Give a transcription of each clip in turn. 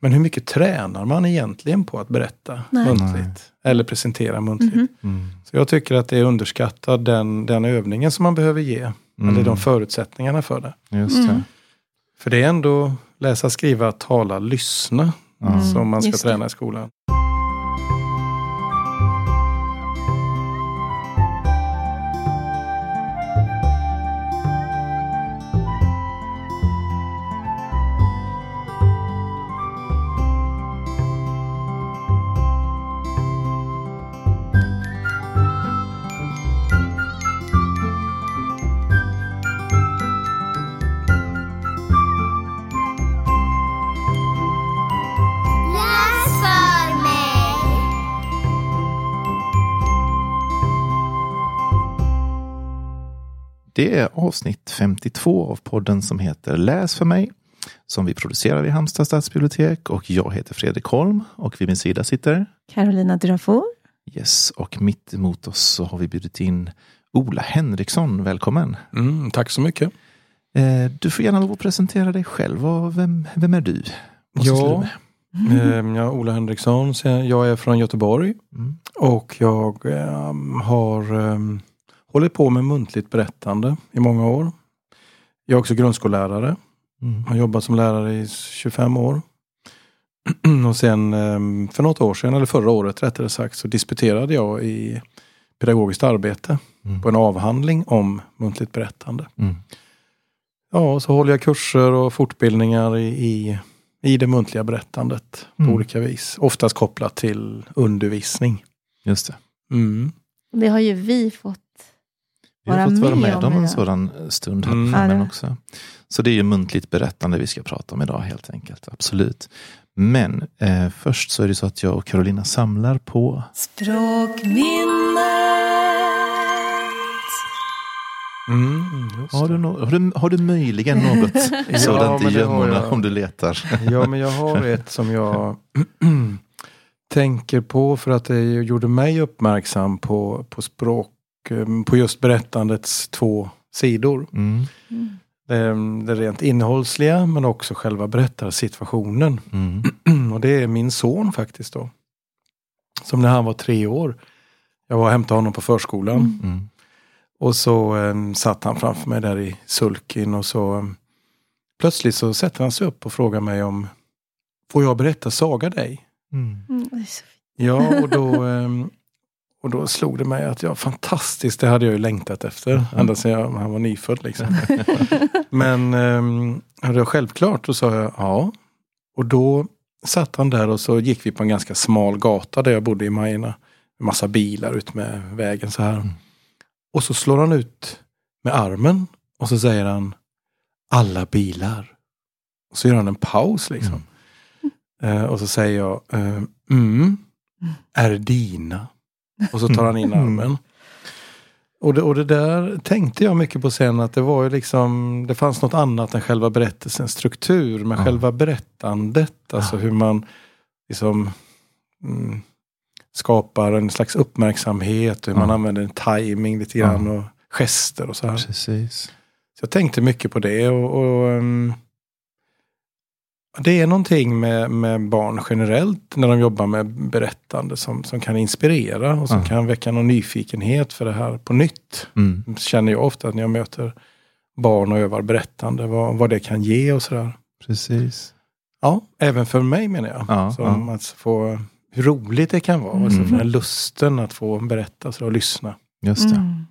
Men hur mycket tränar man egentligen på att berätta Nej. muntligt? Eller presentera muntligt? Mhm. Mm. Så jag tycker att det är underskattat den, den övningen som man behöver ge. Mm. Eller de förutsättningarna för det. Just det. Mm. För det är ändå läsa, skriva, tala, lyssna som man ska just det. träna i skolan. Det är avsnitt 52 av podden som heter Läs för mig. Som vi producerar i Halmstad stadsbibliotek och jag heter Fredrik Holm och vid min sida sitter Carolina Durafor. Yes, och mitt emot oss så har vi bjudit in Ola Henriksson. Välkommen! Mm, tack så mycket. Eh, Du får gärna lov att presentera dig själv. Vem, vem är du? Ja. Ehm, Jag är Ola Henriksson, jag är från Göteborg. Mm. Och jag ehm, har um, hållit på med muntligt berättande i många år. Jag är också grundskollärare. Mm. har jobbat som lärare i 25 år. Och sen ehm, för något år sedan, eller förra året rättare sagt, så disputerade jag i pedagogiskt arbete Mm. på en avhandling om muntligt berättande. Mm. Ja, och så håller jag kurser och fortbildningar i, i, i det muntliga berättandet på Mm. olika vis. Oftast kopplat till undervisning. Just det. Mm. Det har ju vi fått. Vi har fått vara med med om om en idag. sådan stund här Mm. på Ja, också. Så det är ju muntligt berättande vi ska prata om idag helt enkelt. Absolut. Men eh, först så är det så att jag och Carolina samlar på Mm, just Har du, no har, du, har du möjligen något Ja, sådant men i gömmorna om du letar? Ja, men jag har ett som jag tänker på för att det gjorde mig uppmärksam på, på språk, på just berättandets två sidor. Mm. Mm. Det, det rent innehållsliga men också själva berättarsituationen. Mm. Och det är min son faktiskt då. Som när han var tre år. Jag var och hämtade honom på förskolan. Mm. Mm. Och så eh, satt han framför mig där i sulkin och så eh, plötsligt så sätter han sig upp och frågar mig om Får jag berätta saga dig? Mm. Mm, det är så fint. Ja, och då, ehm, och då slog det mig att ja, fantastiskt, det hade jag ju längtat efter. Ända sedan jag, han var nyfödd liksom. Men um, det självklart, då sa jag ja. Och då satt han där och så gick vi på en ganska smal gata där jag bodde i Majorna. Massa bilar ut med vägen så här. Mm. Och så slår han ut med armen och så säger han alla bilar. Och så gör han en paus liksom. Eh, och så säger jag eh, mm, är dina. Och så tar han in armen. Och det, och det där tänkte jag mycket på sen att det var ju liksom Det fanns något annat än själva berättelsens struktur. Men Ja. själva berättandet. Alltså hur man liksom mm, skapar en slags uppmärksamhet. Hur man Ja. använder en timing lite grann och gester och så här. Precis. Så jag tänkte mycket på det. och, och ehm, Det är någonting med, med barn generellt när de jobbar med berättande som, som kan inspirera och som Ja. kan väcka någon nyfikenhet för det här på nytt. Mm. Känner jag ofta när jag möter barn och övar berättande, vad, vad det kan ge och sådär. Precis. Ja, även för mig menar jag. Ja, som ja. att få, hur roligt det kan vara. Alltså Mm. för den lusten att få berätta så och lyssna. Just det. Mm.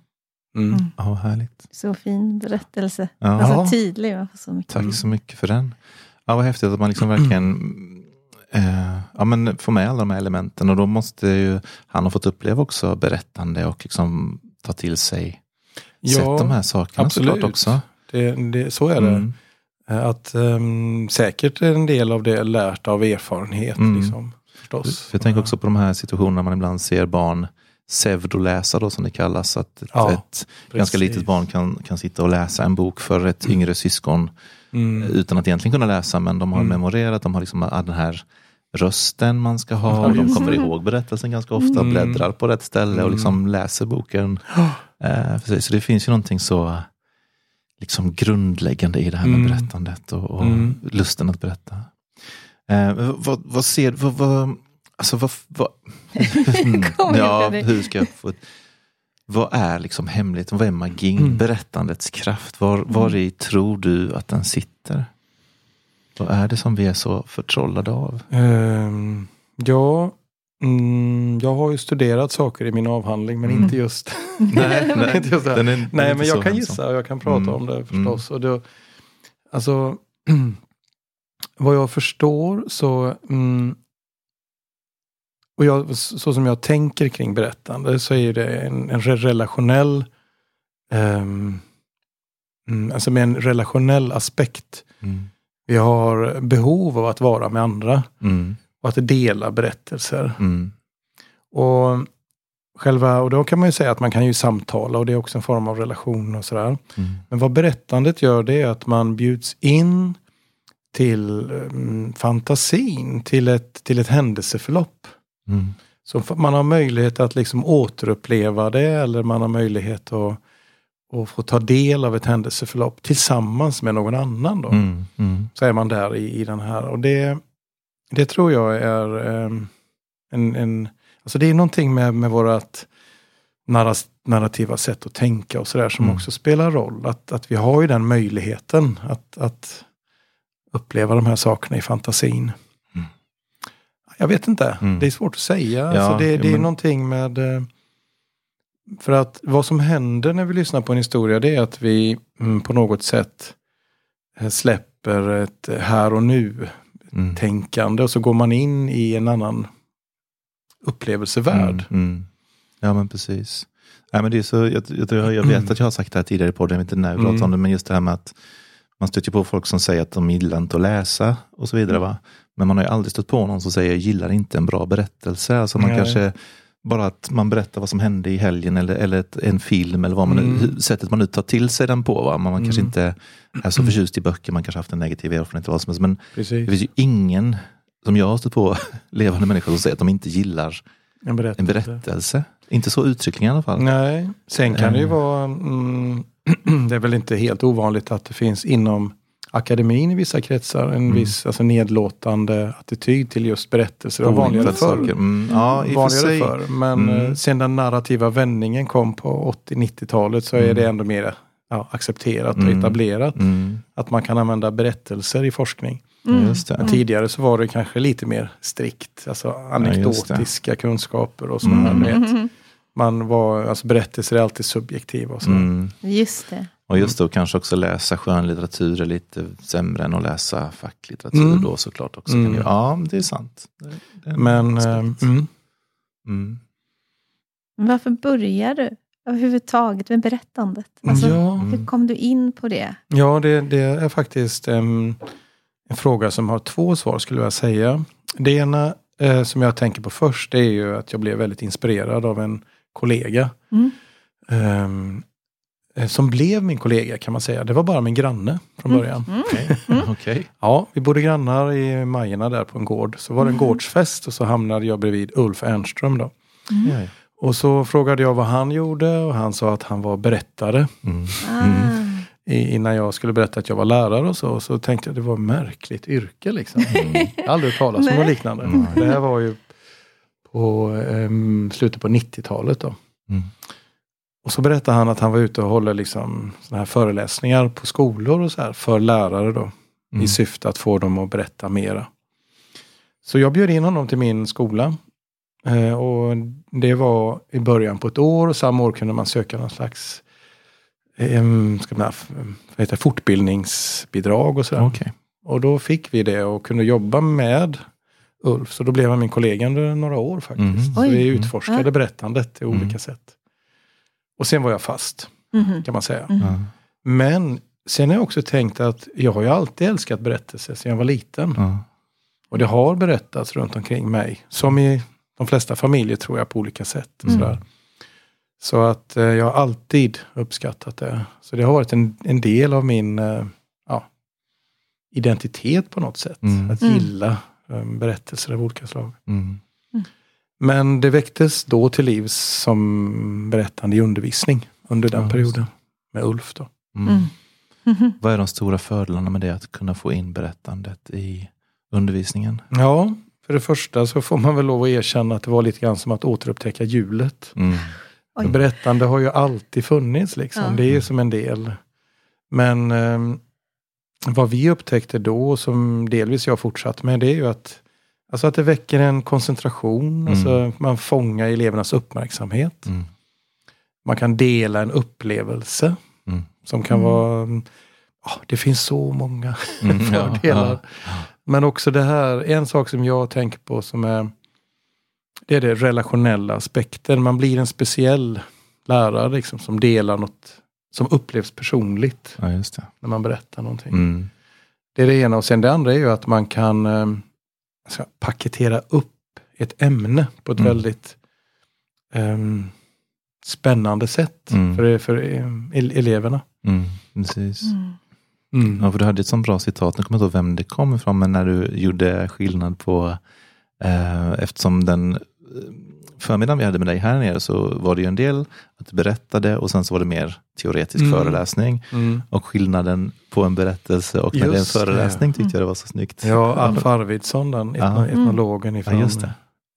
Mm. Mm. Ja, härligt. Så fin berättelse. Ja. Alltså tydlig. Så mycket. Tack Mm. så mycket för den. Ja, vad häftigt att man liksom verkligen eh, ja, men får med alla de här elementen och då måste ju han ha fått uppleva också berättande och liksom ta till sig sett de här sakerna absolut. såklart också. Det, det, så är det. Mm. Eh, Att um, säkert är en del av det lärt av erfarenhet. Mm. Liksom, förstås. Jag tänker också på de här situationerna man ibland ser barn pseudoläsa då som det kallas. Att ett, Ja, ett ganska litet barn kan, kan sitta och läsa en bok för ett yngre syskon Mm. utan att egentligen kunna läsa men de har Mm. memorerat, de har liksom ah, den här rösten man ska ha och de kommer ihåg berättelsen ganska ofta, Mm. bläddrar på rätt ställe och Mm. liksom läser boken. Eh, precis, så det finns ju någonting så liksom grundläggande i det här med Mm. berättandet och, och Mm. lusten att berätta. Eh, vad, vad ser vad, vad, alltså vad, vad Mm, ja, hur ska jag få Vad är liksom hemligheten? Vad är magin? Mm. Berättandets kraft? Var, var i tror du att den sitter? Vad är det som vi är så förtrollade av? Ehm, ja, mm, jag har ju studerat saker i min avhandling men Mm. inte just Nej, nej, Inte just är- Nej, men jag kan gissa och jag kan prata Mm. om det förstås. Och det, alltså, vad jag förstår så, mm, och jag, så som jag tänker kring berättande så är det en, en re- relationell, mm, alltså med en relationell aspekt. Mm. Vi har behov av att vara med andra Mm. och att dela berättelser. Mm. Och själva, och då kan man ju säga att man kan ju samtala och det är också en form av relation och sådär. Mm. Men vad berättandet gör det är att man bjuds in till mm, fantasin, till ett, till ett händelseförlopp. Mm. Så man har möjlighet att liksom återuppleva det eller man har möjlighet att, att få ta del av ett händelseförlopp tillsammans med någon annan. Då. Mm. Mm. Så är man där i, i den här. Och det, det tror jag är ehm, en, en... Alltså det är någonting med, med narras- narrativa sätt att tänka och sådär som Mm. också spelar roll. Att, att vi har ju den möjligheten att, att uppleva de här sakerna i fantasin. Mm. Jag vet inte, Mm. det är svårt att säga. Ja, alltså det, det är men- någonting med... eh, För att vad som händer när vi lyssnar på en historia det är att vi mm, på något sätt eh, släpper ett här och nu Mm. tänkande och så går man in i en annan upplevelsevärld. Mm, mm. Ja men precis. Ja, men det är så, jag, jag, jag vet att jag har sagt det här tidigare på det, jag vet inte när vi Mm. pratade om det, men just det här med att man stöter på folk som säger att de gillar inte att läsa och så vidare. Va? Men man har ju aldrig stött på någon som säger jag gillar inte en bra berättelse. Alltså man Nej. kanske bara att man berättar vad som hände i helgen eller, eller ett, en film eller vad man nu, Mm. hur- sättet man nu tar till sig den på. Va? Man, man kanske Mm. inte är så förtjust i böcker, man kanske haft en negativ erfarenhet. eller Vad som helst, men Precis. det finns ju ingen som jag har stött på levande människor som säger att de inte gillar En berättelse. en berättelse. Inte så uttryckligen i alla fall. Nej, sen kan det ju Eh. vara, mm, det är väl inte helt ovanligt att det finns inom akademin i vissa kretsar en Mm. viss alltså, nedlåtande attityd till just berättelser. Och vanligare Oinfödda förr. saker. Mm, ja, för vanligare förr. Men Mm. eh, sen den narrativa vändningen kom på 80-90-talet så är Mm. det ändå mer ja, accepterat och Mm. etablerat. Mm, Att man kan använda berättelser i forskning. Mm. just det. Men tidigare så var det kanske lite mer strikt. Alltså det. anekdotiska kunskaper och sådana Mm. här. Man var, alltså berättelser är alltid subjektiva. Och. Mm. Just det. Och just då kanske också läsa skönlitteratur är lite sämre än att läsa facklitteratur Mm. då såklart också. Mm. Ju, ja, det är sant. Det, är en Men eh, mm, Mm. Varför börjar du överhuvudtaget med berättandet? Alltså, ja, Hur kom du in på det? ja det, det är faktiskt em, en fråga som har två svar skulle jag säga. Det ena eh, som jag tänker på först det är ju att jag blev väldigt inspirerad av en kollega. Mm. eh, som blev min kollega kan man säga. Det var bara min granne från början. Mm. Okej. Okej. Ja, vi bodde grannar i Majorna där på en gård. Så var det en Mm. gårdsfest och så hamnade jag bredvid Ulf Ernström då. Ja. Och så frågade jag vad han gjorde och han sa att han var berättare. Mm. I, innan jag skulle berätta att jag var lärare och så. Så tänkte jag det var ett märkligt yrke liksom. Jag har aldrig hört talas om något liknande. Mm. Det här var ju på ehm, slutet på 90-talet då. Mm. Och så berättade han att han var ute och håller liksom såna här föreläsningar på skolor och så här för lärare då. Mm. i syfte att få dem att berätta mera. Så jag bjöd in honom till min skola. Eh, och det var i början på ett år och samma år kunde man söka någon slags eh, ska man, vad heter, fortbildningsbidrag och sådär. Okej. Och då fick vi det och kunde jobba med Ulf. Så då blev han min kollega under några år faktiskt. Mhm. Så Oj. vi utforskade Ja. berättandet i olika Mm. sätt. Och sen var jag fast Mhm. kan man säga. Mm. Ja. Men sen har jag också tänkt att jag har ju alltid älskat berättelser sedan jag var liten. Ja. Och det har berättats runt omkring mig. Som i de flesta familjer tror jag på olika sätt. Och Mm. sådär. Så att eh, jag har alltid uppskattat det. Så det har varit en, en del av min eh, ja, identitet på något sätt. Mm. Att Mm. gilla eh, berättelser av olika slag. Men det väcktes då till liv som berättande i undervisning under den Ja, perioden. Med Ulf då. Mm. Mm. Mhm. Vad är de stora fördelarna med det? Att kunna få in berättandet i undervisningen? Ja, för det första så får man väl lov att erkänna att det var lite grann som att återupptäcka hjulet. Mm. Berättande har ju alltid funnits liksom. Ja. Det är som en del. Men ehm, vad vi upptäckte då, som delvis jag fortsatt med, det är ju att, alltså att det väcker en koncentration. Mm. Alltså man fångar elevernas uppmärksamhet. Mm. Man kan dela en upplevelse Mm. som kan Mm. vara, ja, det finns så många Mm, ja, fördelar. ja. Men också det här, en sak som jag tänker på som är det är det relationella aspekten. Man blir en speciell lärare liksom, som delar något som upplevs personligt Ja, just det. när man berättar någonting. Mm. Det är det ena och sen det andra är ju att man kan alltså, paketera upp ett ämne på ett Mm. väldigt ehm, spännande sätt Mm. för, för eh, ele- eleverna. Mm. Precis. Mm. Ja, för du hade ett sånt bra citat, nu kommer jag inte ihåg vem det kom ifrån, men när du gjorde skillnad på, eh, eftersom den eh, förmiddagen vi hade med dig här nere så var det ju en del att du berättade och sen så var det mer teoretisk Mm. föreläsning. Mm. Och skillnaden på en berättelse och när det är en Just det. föreläsning tyckte jag det var så snyggt. Ja, Alf Arvidsson, den etno, Ja. etnologen Ja, ifrån just det.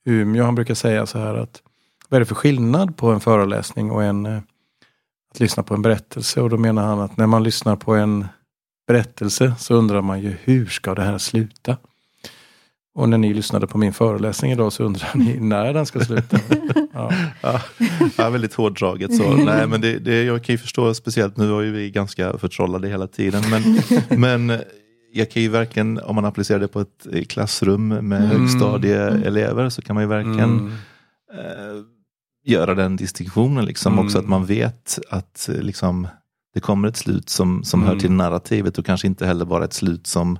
Umeå, han brukar säga så här att vad är det för skillnad på en föreläsning och en eh, att lyssna på en berättelse? Och då menar han att när man lyssnar på en berättelse så undrar man ju hur ska det här sluta? Och när ni lyssnade på min föreläsning idag så undrar ni när den ska sluta. Ja. Ja, ja, väldigt hårdraget så. Nej, men det, det, jag kan ju förstå, speciellt nu var ju vi ganska förtrollade hela tiden. Men, men jag kan ju verkligen, om man applicerar det på ett eh, klassrum med Mm. högstadieelever så kan man ju verkligen Mm. eh, göra den distinktionen. Liksom. Mm. Också att man vet att eh, liksom, det kommer ett slut som, som hör Mm. till narrativet och kanske inte heller bara ett slut som,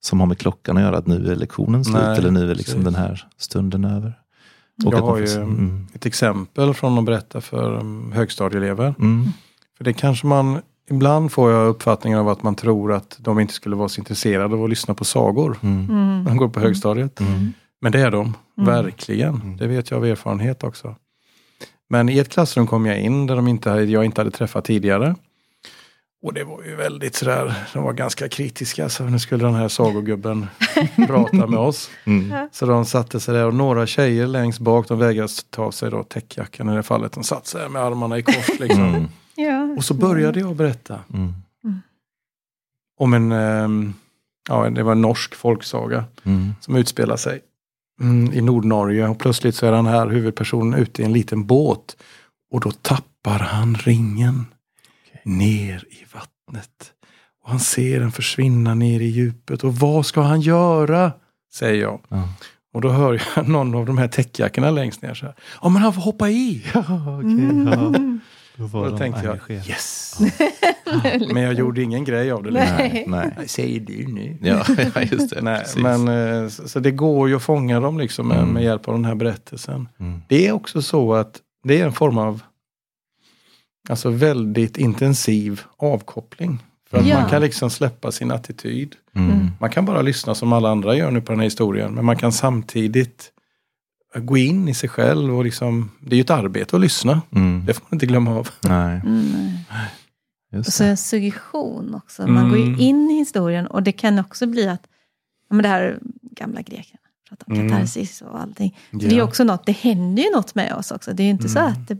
som har med klockan att göra, att nu är lektionen slut Nej, eller nu är liksom precis. den här stunden över. Jag att man har får- ju mm. ett exempel från att berätta för um, högstadieelever. Mm. För det kanske man, ibland får jag uppfattningen av att man tror att de inte skulle vara så intresserade av att lyssna på sagor. Mm. Mm. när de går på högstadiet. Mm. Men det är de, Mm. verkligen. Mm. Det vet jag av erfarenhet också. Men i ett klassrum kom jag in där de inte, jag inte hade träffat tidigare. Och det var ju väldigt sådär, de var ganska kritiska. Så nu skulle den här sagogubben prata med oss. Mm. Så de satte sig där och några tjejer längst bak, de vägrade ta av sig då täckjackan i det fallet. De satt sig med armarna i kors liksom. Mm. Ja. Och så började jag berätta Mm. om en, ehm, ja det var en norsk folksaga. Mm. som utspelar sig mm, i Nordnorge och plötsligt så är den här huvudpersonen ute i en liten båt och då tappar han ringen ner i vattnet. Och han ser den försvinna ner i djupet och vad ska han göra? Säger jag. Ja. Och då hör jag någon av de här täckjackorna längst ner så här. Ja men han får hoppa i! Ja, okej. Ja. Då då de tänkte jag yes! Men jag gjorde ingen grej av det. Nej. Nej, Säger du nu? Ja, ja, just det. Nej, Precis. men, eh, så, så det går ju att fånga dem liksom med, Mm. med hjälp av den här berättelsen. Mm. Det är också så att det är en form av alltså väldigt intensiv avkoppling. För att Ja. man kan liksom släppa sin attityd. Mm. Man kan bara lyssna som alla andra gör nu på den här historien. Men man kan samtidigt gå in i sig själv och liksom, det är ju ett arbete att lyssna. Mm. Det får man inte glömma av. Nej, Mm. just Och så det. en suggestion också. Man går ju Mm. in i historien och det kan också bli att, ja, men det här gamla grekerna, pratar om Mm. katarsis och allting. Så det är också något, det händer ju något med oss också. Det är ju inte så Mm. att det,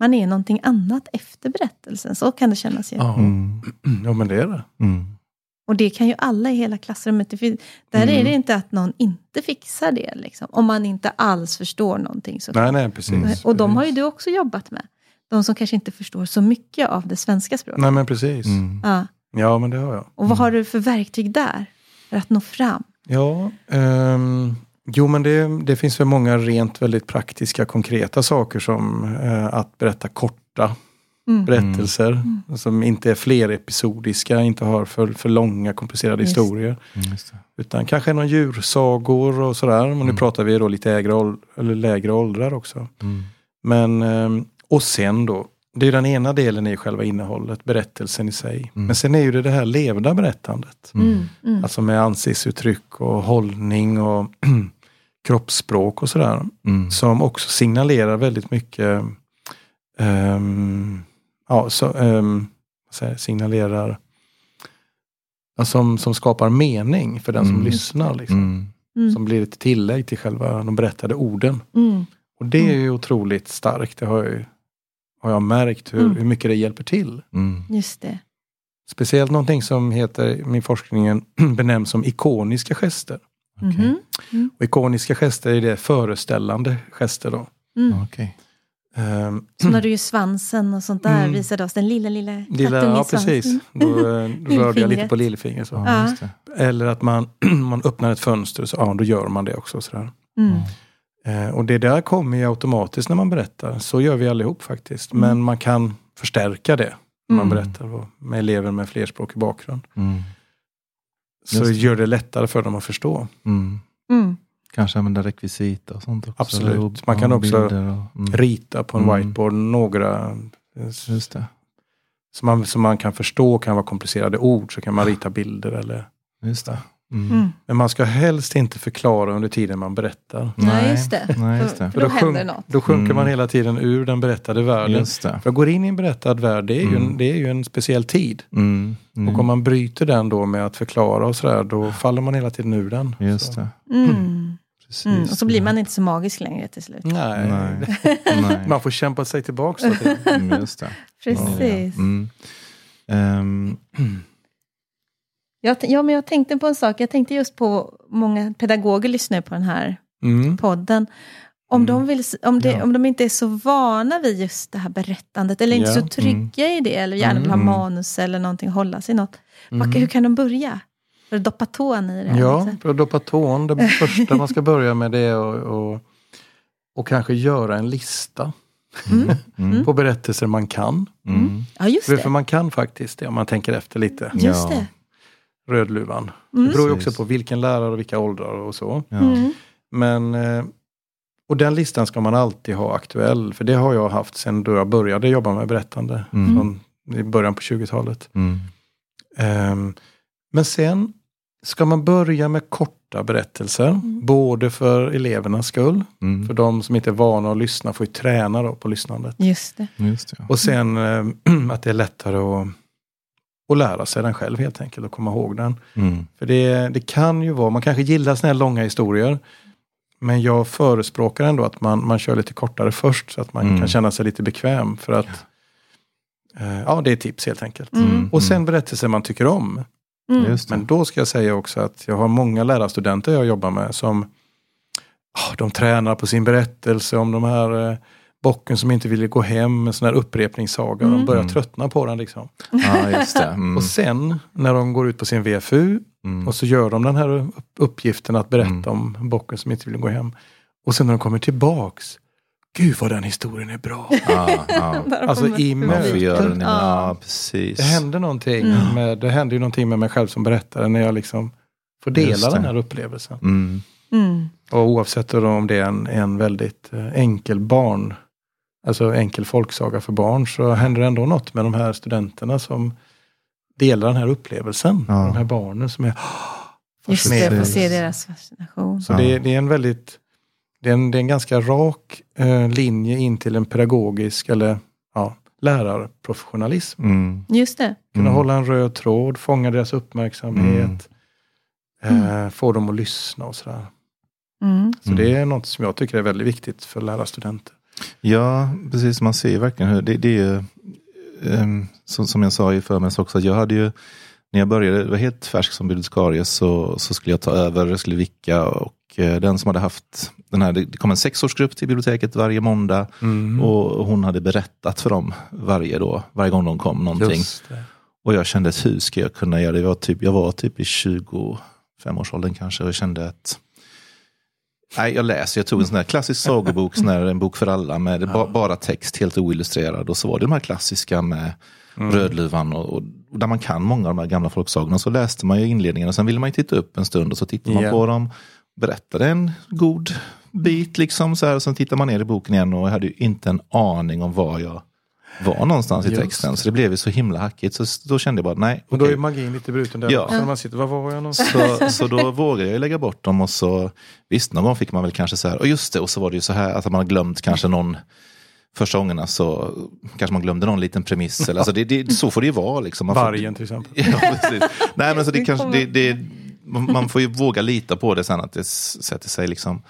man är någonting annat efter berättelsen. Så kan det kännas ju. Ja. Mm. ja, men det är det. Mm. Och det kan ju alla i hela klassrummet. Där Mm. är det inte att någon inte fixar det. Liksom. Om man inte alls förstår någonting. Så Nej, nej, precis. Mm. Och de har ju du också jobbat med. De som kanske inte förstår så mycket av det svenska språket. Nej, men precis. Mm. Ja. Ja, men det har jag. Och vad har du för verktyg där? För att nå fram? Ja, ehm, jo men det, det finns väl många rent väldigt praktiska konkreta saker som eh, att berätta korta Mm. berättelser som inte är flerepisodiska, inte har för, för långa komplicerade Just. historier. Mm, just. Utan kanske någon djursagor och sådär. Men nu Mm. pratar vi då lite ägre, eller lägre åldrar också. Mm. Men, ehm, och sen då, det är den ena delen i själva innehållet, berättelsen i sig. Mm. Men sen är ju det det här levda berättandet. Mm. Mm. Alltså med ansiktsuttryck och hållning och kroppsspråk och sådär. Mm. Som också signalerar väldigt mycket ehm, ja, så, jag, signalerar ja, som, som skapar mening för den som Mm. lyssnar. Liksom. Mm. Mm. Som blir ett tillägg till själva de berättade orden. Mm. Och det är ju otroligt starkt. Det har, jag, har jag märkt hur, Mm. hur mycket det hjälper till. Mm. Just det. Speciellt någonting som heter, min forskningen benämns som ikoniska gester. Mhm. Och ikoniska gester är det föreställande gester då. Mm. Okej. Ehm, Som när du gör svansen och sånt där Mm. visade oss den lilla, lilla lilla, kattungen i ja, svansen. precis. Då eh, rörde jag lite på lillfingret. Så. Ja. Eller att man, man öppnar ett fönster, så ja, då gör man det också. Sådär. Mm. Eh, och det där kommer ju automatiskt när man berättar. Så gör vi allihop faktiskt. Mm. Men man kan förstärka det när man Mm. berättar med elever med flerspråkig bakgrund. Så gör det lättare för dem att förstå. Mm. Mm. Kanske använda rekvisita och sånt också. Absolut. Man kan också och, mm. Rita på en Mm. whiteboard några Just det. som man, som man kan förstå kan vara komplicerade ord. Så kan man rita bilder. Eller, Just det. Mm. Mm. men man ska helst inte förklara under tiden man berättar. Nej, just det. Nej, just det. För då händer sjunk- något. då sjunker Mm. man hela tiden ur den berättade världen. Just det. För att gå in i en berättad värld, det är, ju, en, Mm. det är ju en speciell tid. Mm. Mm. Och om man bryter den då med att förklara och sådär, då faller man hela tiden ur den. Just så. det. Mm. Precis. Mm. Och så blir man inte så magisk längre till slut. Nej, Nej. Nej. man får kämpa sig tillbaka. Mm, just det. Precis. Mm. Ehm, Jag, ja, men jag tänkte på en sak. Jag tänkte just på många pedagoger lyssnar på den här mm. podden. Om, Mm. de, vill, om, det, Ja. om de inte är så vana vid just det här berättandet eller inte Ja. så trygga i det eller gärna vill ha Mm. manus eller någonting, hålla sig något. Vad- Mm. Hur kan de börja? För att doppa tån i det? här Ja, lite? för att doppa tån, det första man ska börja med det är att och, och kanske göra en lista Mm. mm. på berättelser man kan. Mm. Ja, just det. för man kan faktiskt det om man tänker efter lite. Just Ja. det. Rödluvan. Mm. Det beror ju också på vilken lärare och vilka åldrar och så. Ja. Mm. Men, eh, och den listan ska man alltid ha aktuell. För det har jag haft sedan då jag började jobba med berättande. Mm. Från, I början på 20-talet. Mm. Ehm, men sen ska man börja med korta berättelser. Mm. Både för elevernas skull. Mm. För de som inte är vana att lyssna får ju träna då på lyssnandet. Just det. Just det. Och sen eh, att det är lättare att, att lära sig den själv helt enkelt och komma ihåg den. Mm. För det, det kan ju vara, man kanske gillar såna här långa historier. Men jag förespråkar ändå att man, man kör lite kortare först så att man Mm. kan känna sig lite bekväm. För att, eh, ja det är tips helt enkelt. Mm. Och sen berättelser man tycker om. Mm. Men då ska jag säga också att jag har många lärarstudenter jag jobbar med som ah, de tränar på sin berättelse om de här eh, bocken som inte ville gå hem, en sån här upprepningssaga. De Mm. börjar Mm. tröttna på den liksom. Det. Mm. Och sen när de går ut på sin VFU Mm. och så gör de den här upp- uppgiften att berätta Mm. om bocken som inte ville gå hem. Och sen när de kommer tillbaks, gud vad den historien är bra. Ja. Där Alltså, i Man får möten. göra den. Ja. Precis. Det händer någonting, Mm. med, det ju någonting med mig själv som berättare när jag liksom får dela den här upplevelsen. Mm. Mm. Och oavsett om det är en, en väldigt eh, enkel barn, alltså enkel folksaga för barn, så händer det ändå något med de här studenterna som delar den här upplevelsen. Ja. De här barnen som är Just det, få fascinerade. se deras fascination. Så Ja. det, det är en väldigt, det är en, det är en ganska rak eh, linje in till en pedagogisk eller ja, lärarprofessionalism. Mm. Just det. Kunna Mm. hålla en röd tråd, fånga deras uppmärksamhet, Mm. eh, få dem att lyssna och sådär. Mm. Så Mm. det är något som jag tycker är väldigt viktigt för lärarstudenter. Ja, precis. Man ser ju verkligen hur det, det är ju, ehm, som, som jag sa i förmiddags också, att jag hade ju, när jag började, var helt färsk som bibliotekarie, så, så skulle jag ta över, jag skulle vicka och eh, den som hade haft den här, det kom en sexårsgrupp till biblioteket varje måndag Mm. och hon hade berättat för dem varje, då, varje gång de kom någonting. Och jag kände hur ska jag kunna göra det? Jag var typ, jag var typ i 25-årsåldern kanske och jag kände att Nej, jag läser. Jag tog en sån här klassisk sagobok, sån här, en bok för alla med ba, bara text, helt oillustrerad. Och så var det de här klassiska med Mm. Rödluvan och, och där man kan många av de här gamla folksagorna. Så läste man ju inledningen och sen ville man ju titta upp en stund och så tittade man Ja. på dem. Berättade en god bit liksom så här. Och sen tittar man ner i boken igen och jag hade ju inte en aning om var jag var någonstans i Just texten. Så det blev ju så himla hackigt. Så då kände jag bara, nej. Och då är magin lite bruten där Ja. När man sitter, var var jag någonstans? Så, så då vågade jag lägga bort dem och så visst någon gång fick man väl kanske så här, och just det, och så var det ju så här att man har glömt kanske någon första gångerna så kanske man glömde någon liten premiss. Eller, alltså det, det, så får det ju vara. Liksom. Man får- Vargen till exempel. Ja, precis. Nej, men alltså det kanske, det, det, man får ju våga lita på det sen att det sätter sig. Liksom.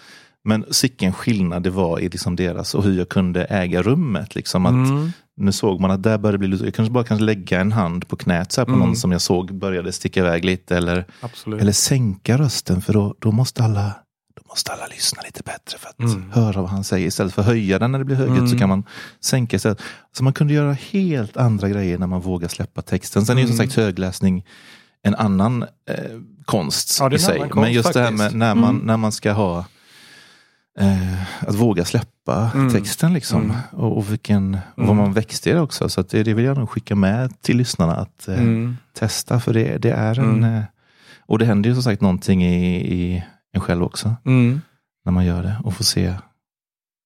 Men sicken skillnad det var i liksom deras och hur jag kunde äga rummet. Liksom, att Mm. Nu såg man att där började bli jag kanske bara kanske lägga en hand på knät så på Mm. någon som jag såg började sticka iväg lite. Eller, Absolut. eller sänka rösten för då, då, måste alla, då måste alla lyssna lite bättre för att Mm. höra vad han säger. Istället för att höja den när det blir så Mm. kan man sänka istället. Så man kunde göra helt andra grejer när man vågar släppa texten. Sen är ju som Mm. sagt högläsning en annan eh, konst Ja, i sig. Men just det här med faktiskt. när man, Mm. när man ska ha eh, att våga släppa Mm. texten liksom. Mm. Och, och, vilken, och vad Mm. man växte i det också. Så att det, det vill jag nog skicka med till lyssnarna att eh, Mm. testa. För det, det är en... Mm. Eh, och det händer ju som sagt någonting i, i en själv också. Mm. När man gör det och får se,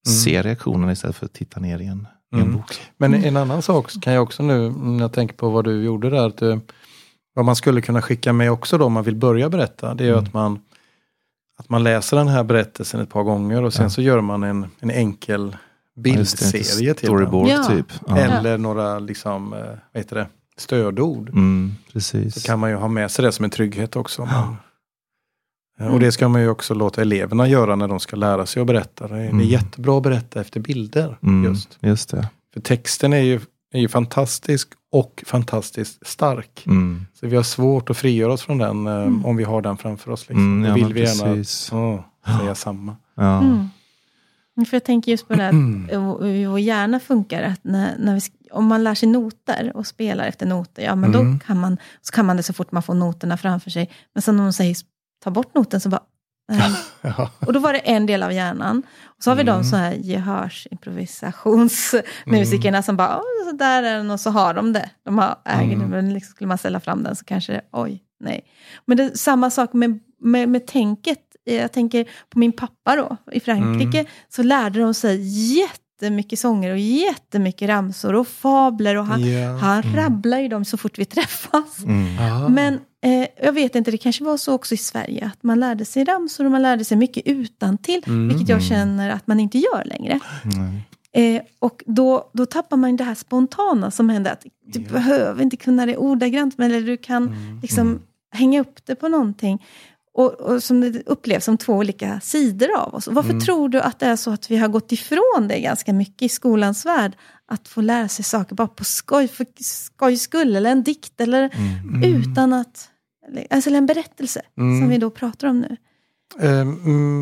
se reaktionen istället för att titta ner i en, i en bok. Men en annan sak kan jag också nu, när jag tänker på vad du gjorde där, att du, vad man skulle kunna skicka med också då om man vill börja berätta, det är ju Mm. att man att man läser den här berättelsen ett par gånger och sen Ja. så gör man en, en enkel bildserie till den. Storyboard Ja. typ. Ja. Eller några liksom, eh, vad heter det, stödord. Mm, precis. Så kan man ju ha med sig det som en trygghet också. Ja. Eh, och det ska man ju också låta eleverna göra när de ska lära sig att berätta. Det är, Mm. jättebra att berätta efter bilder. Mm, just. just det. För texten är ju, är ju fantastisk och fantastiskt stark. Mm. Så vi har svårt att frigöra oss från den eh, Mm. om vi har den framför oss. Liksom. Mm, Då ja, vill vi gärna ja, säga samma. Ja. Mm. För jag tänker just på det här Mm. att hur vår hjärna funkar. Att när, när vi, om man lär sig noter och spelar efter noter, ja men Mm. då kan man, så kan man det så fort man får noterna framför sig. Men sen om de säger ta bort noten så bara. Ja. Och då var det en del av hjärnan. Och så har vi Mm. de så här gehörsimprovisationsmusikerna som bara, "Åh, så där är den och så har de det. De har äger Mm. men liksom skulle man ställa fram den så kanske det, oj, nej. Men det är samma sak med, med, med tänket. Jag tänker på min pappa då, i Frankrike, Mm. så lärde de sig jättemycket sånger och jättemycket ramsor och fabler och han, Ja. han rabblar ju dem så fort vi träffas. Mm. Ja. Men eh, jag vet inte, det kanske var så också i Sverige, att man lärde sig ramsor och man lärde sig mycket utantill, Mm. vilket jag Mm. känner att man inte gör längre. Nej. Eh, och då, då tappar man det här spontana som händer, att du Ja. behöver inte kunna det ordagrant, men eller du kan Mm. liksom Mm. hänga upp det på någonting. Och, och som det upplevs som två olika sidor av oss. Och varför Mm. tror du att det är så att vi har gått ifrån det ganska mycket i skolans värld? Att få lära sig saker bara på skoj, för skojs skull, eller en dikt, eller Mm. utan att... Alltså en berättelse, Mm. som vi då pratar om nu. Eh,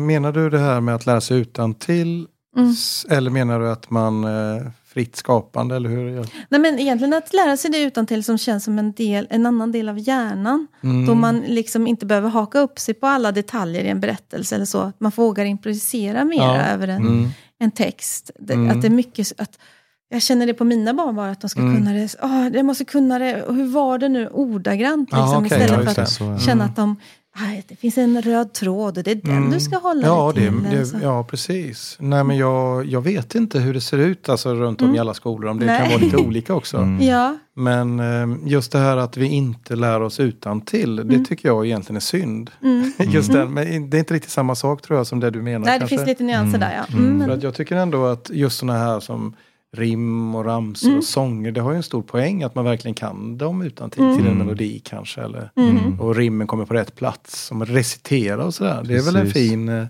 menar du det här med att lära sig utan till Mm. eller menar du att man eh, fritt skapande eller hur? Nej, men egentligen att lära sig det utan till som känns som en, del, en annan del av hjärnan. Mm. Då man liksom inte behöver haka upp sig på alla detaljer i en berättelse eller så. Att man vågar improvisera mer Ja. över en, Mm. en text. Det, Mm. Att det är mycket... Att, jag känner det på mina barn bara, att de ska Mm. kunna det. Oh, jag måste kunna det. Hur var det nu? Ordagrant. Liksom, okej, istället ja, för att. Så, ja. känna att de... "Aj, Det finns en röd tråd och det är den Mm. du ska hålla Ja, dig det, till. det, så. ja, precis. Nej, men jag, jag vet inte hur det ser ut alltså, runt om i Mm. alla skolor. Om det Nej. kan vara lite olika också. Mm. Ja, Men eh, just det här att vi inte lär oss utan till, det Mm. tycker jag egentligen är synd. mm. Just den, men det är inte riktigt samma sak tror jag som det du menar. Nej, det kanske. finns lite nyanser Mm. där ja. Mm. Mm. För men- att jag tycker ändå att just sådana här som rim och ramsor Mm. och sånger, det har ju en stor poäng att man verkligen kan dem utan till, Mm. till en Mm. melodi kanske. Eller, Mm. och rimmen kommer på rätt plats. Som recitera och sådär. Det är väl en Precis. fin eh,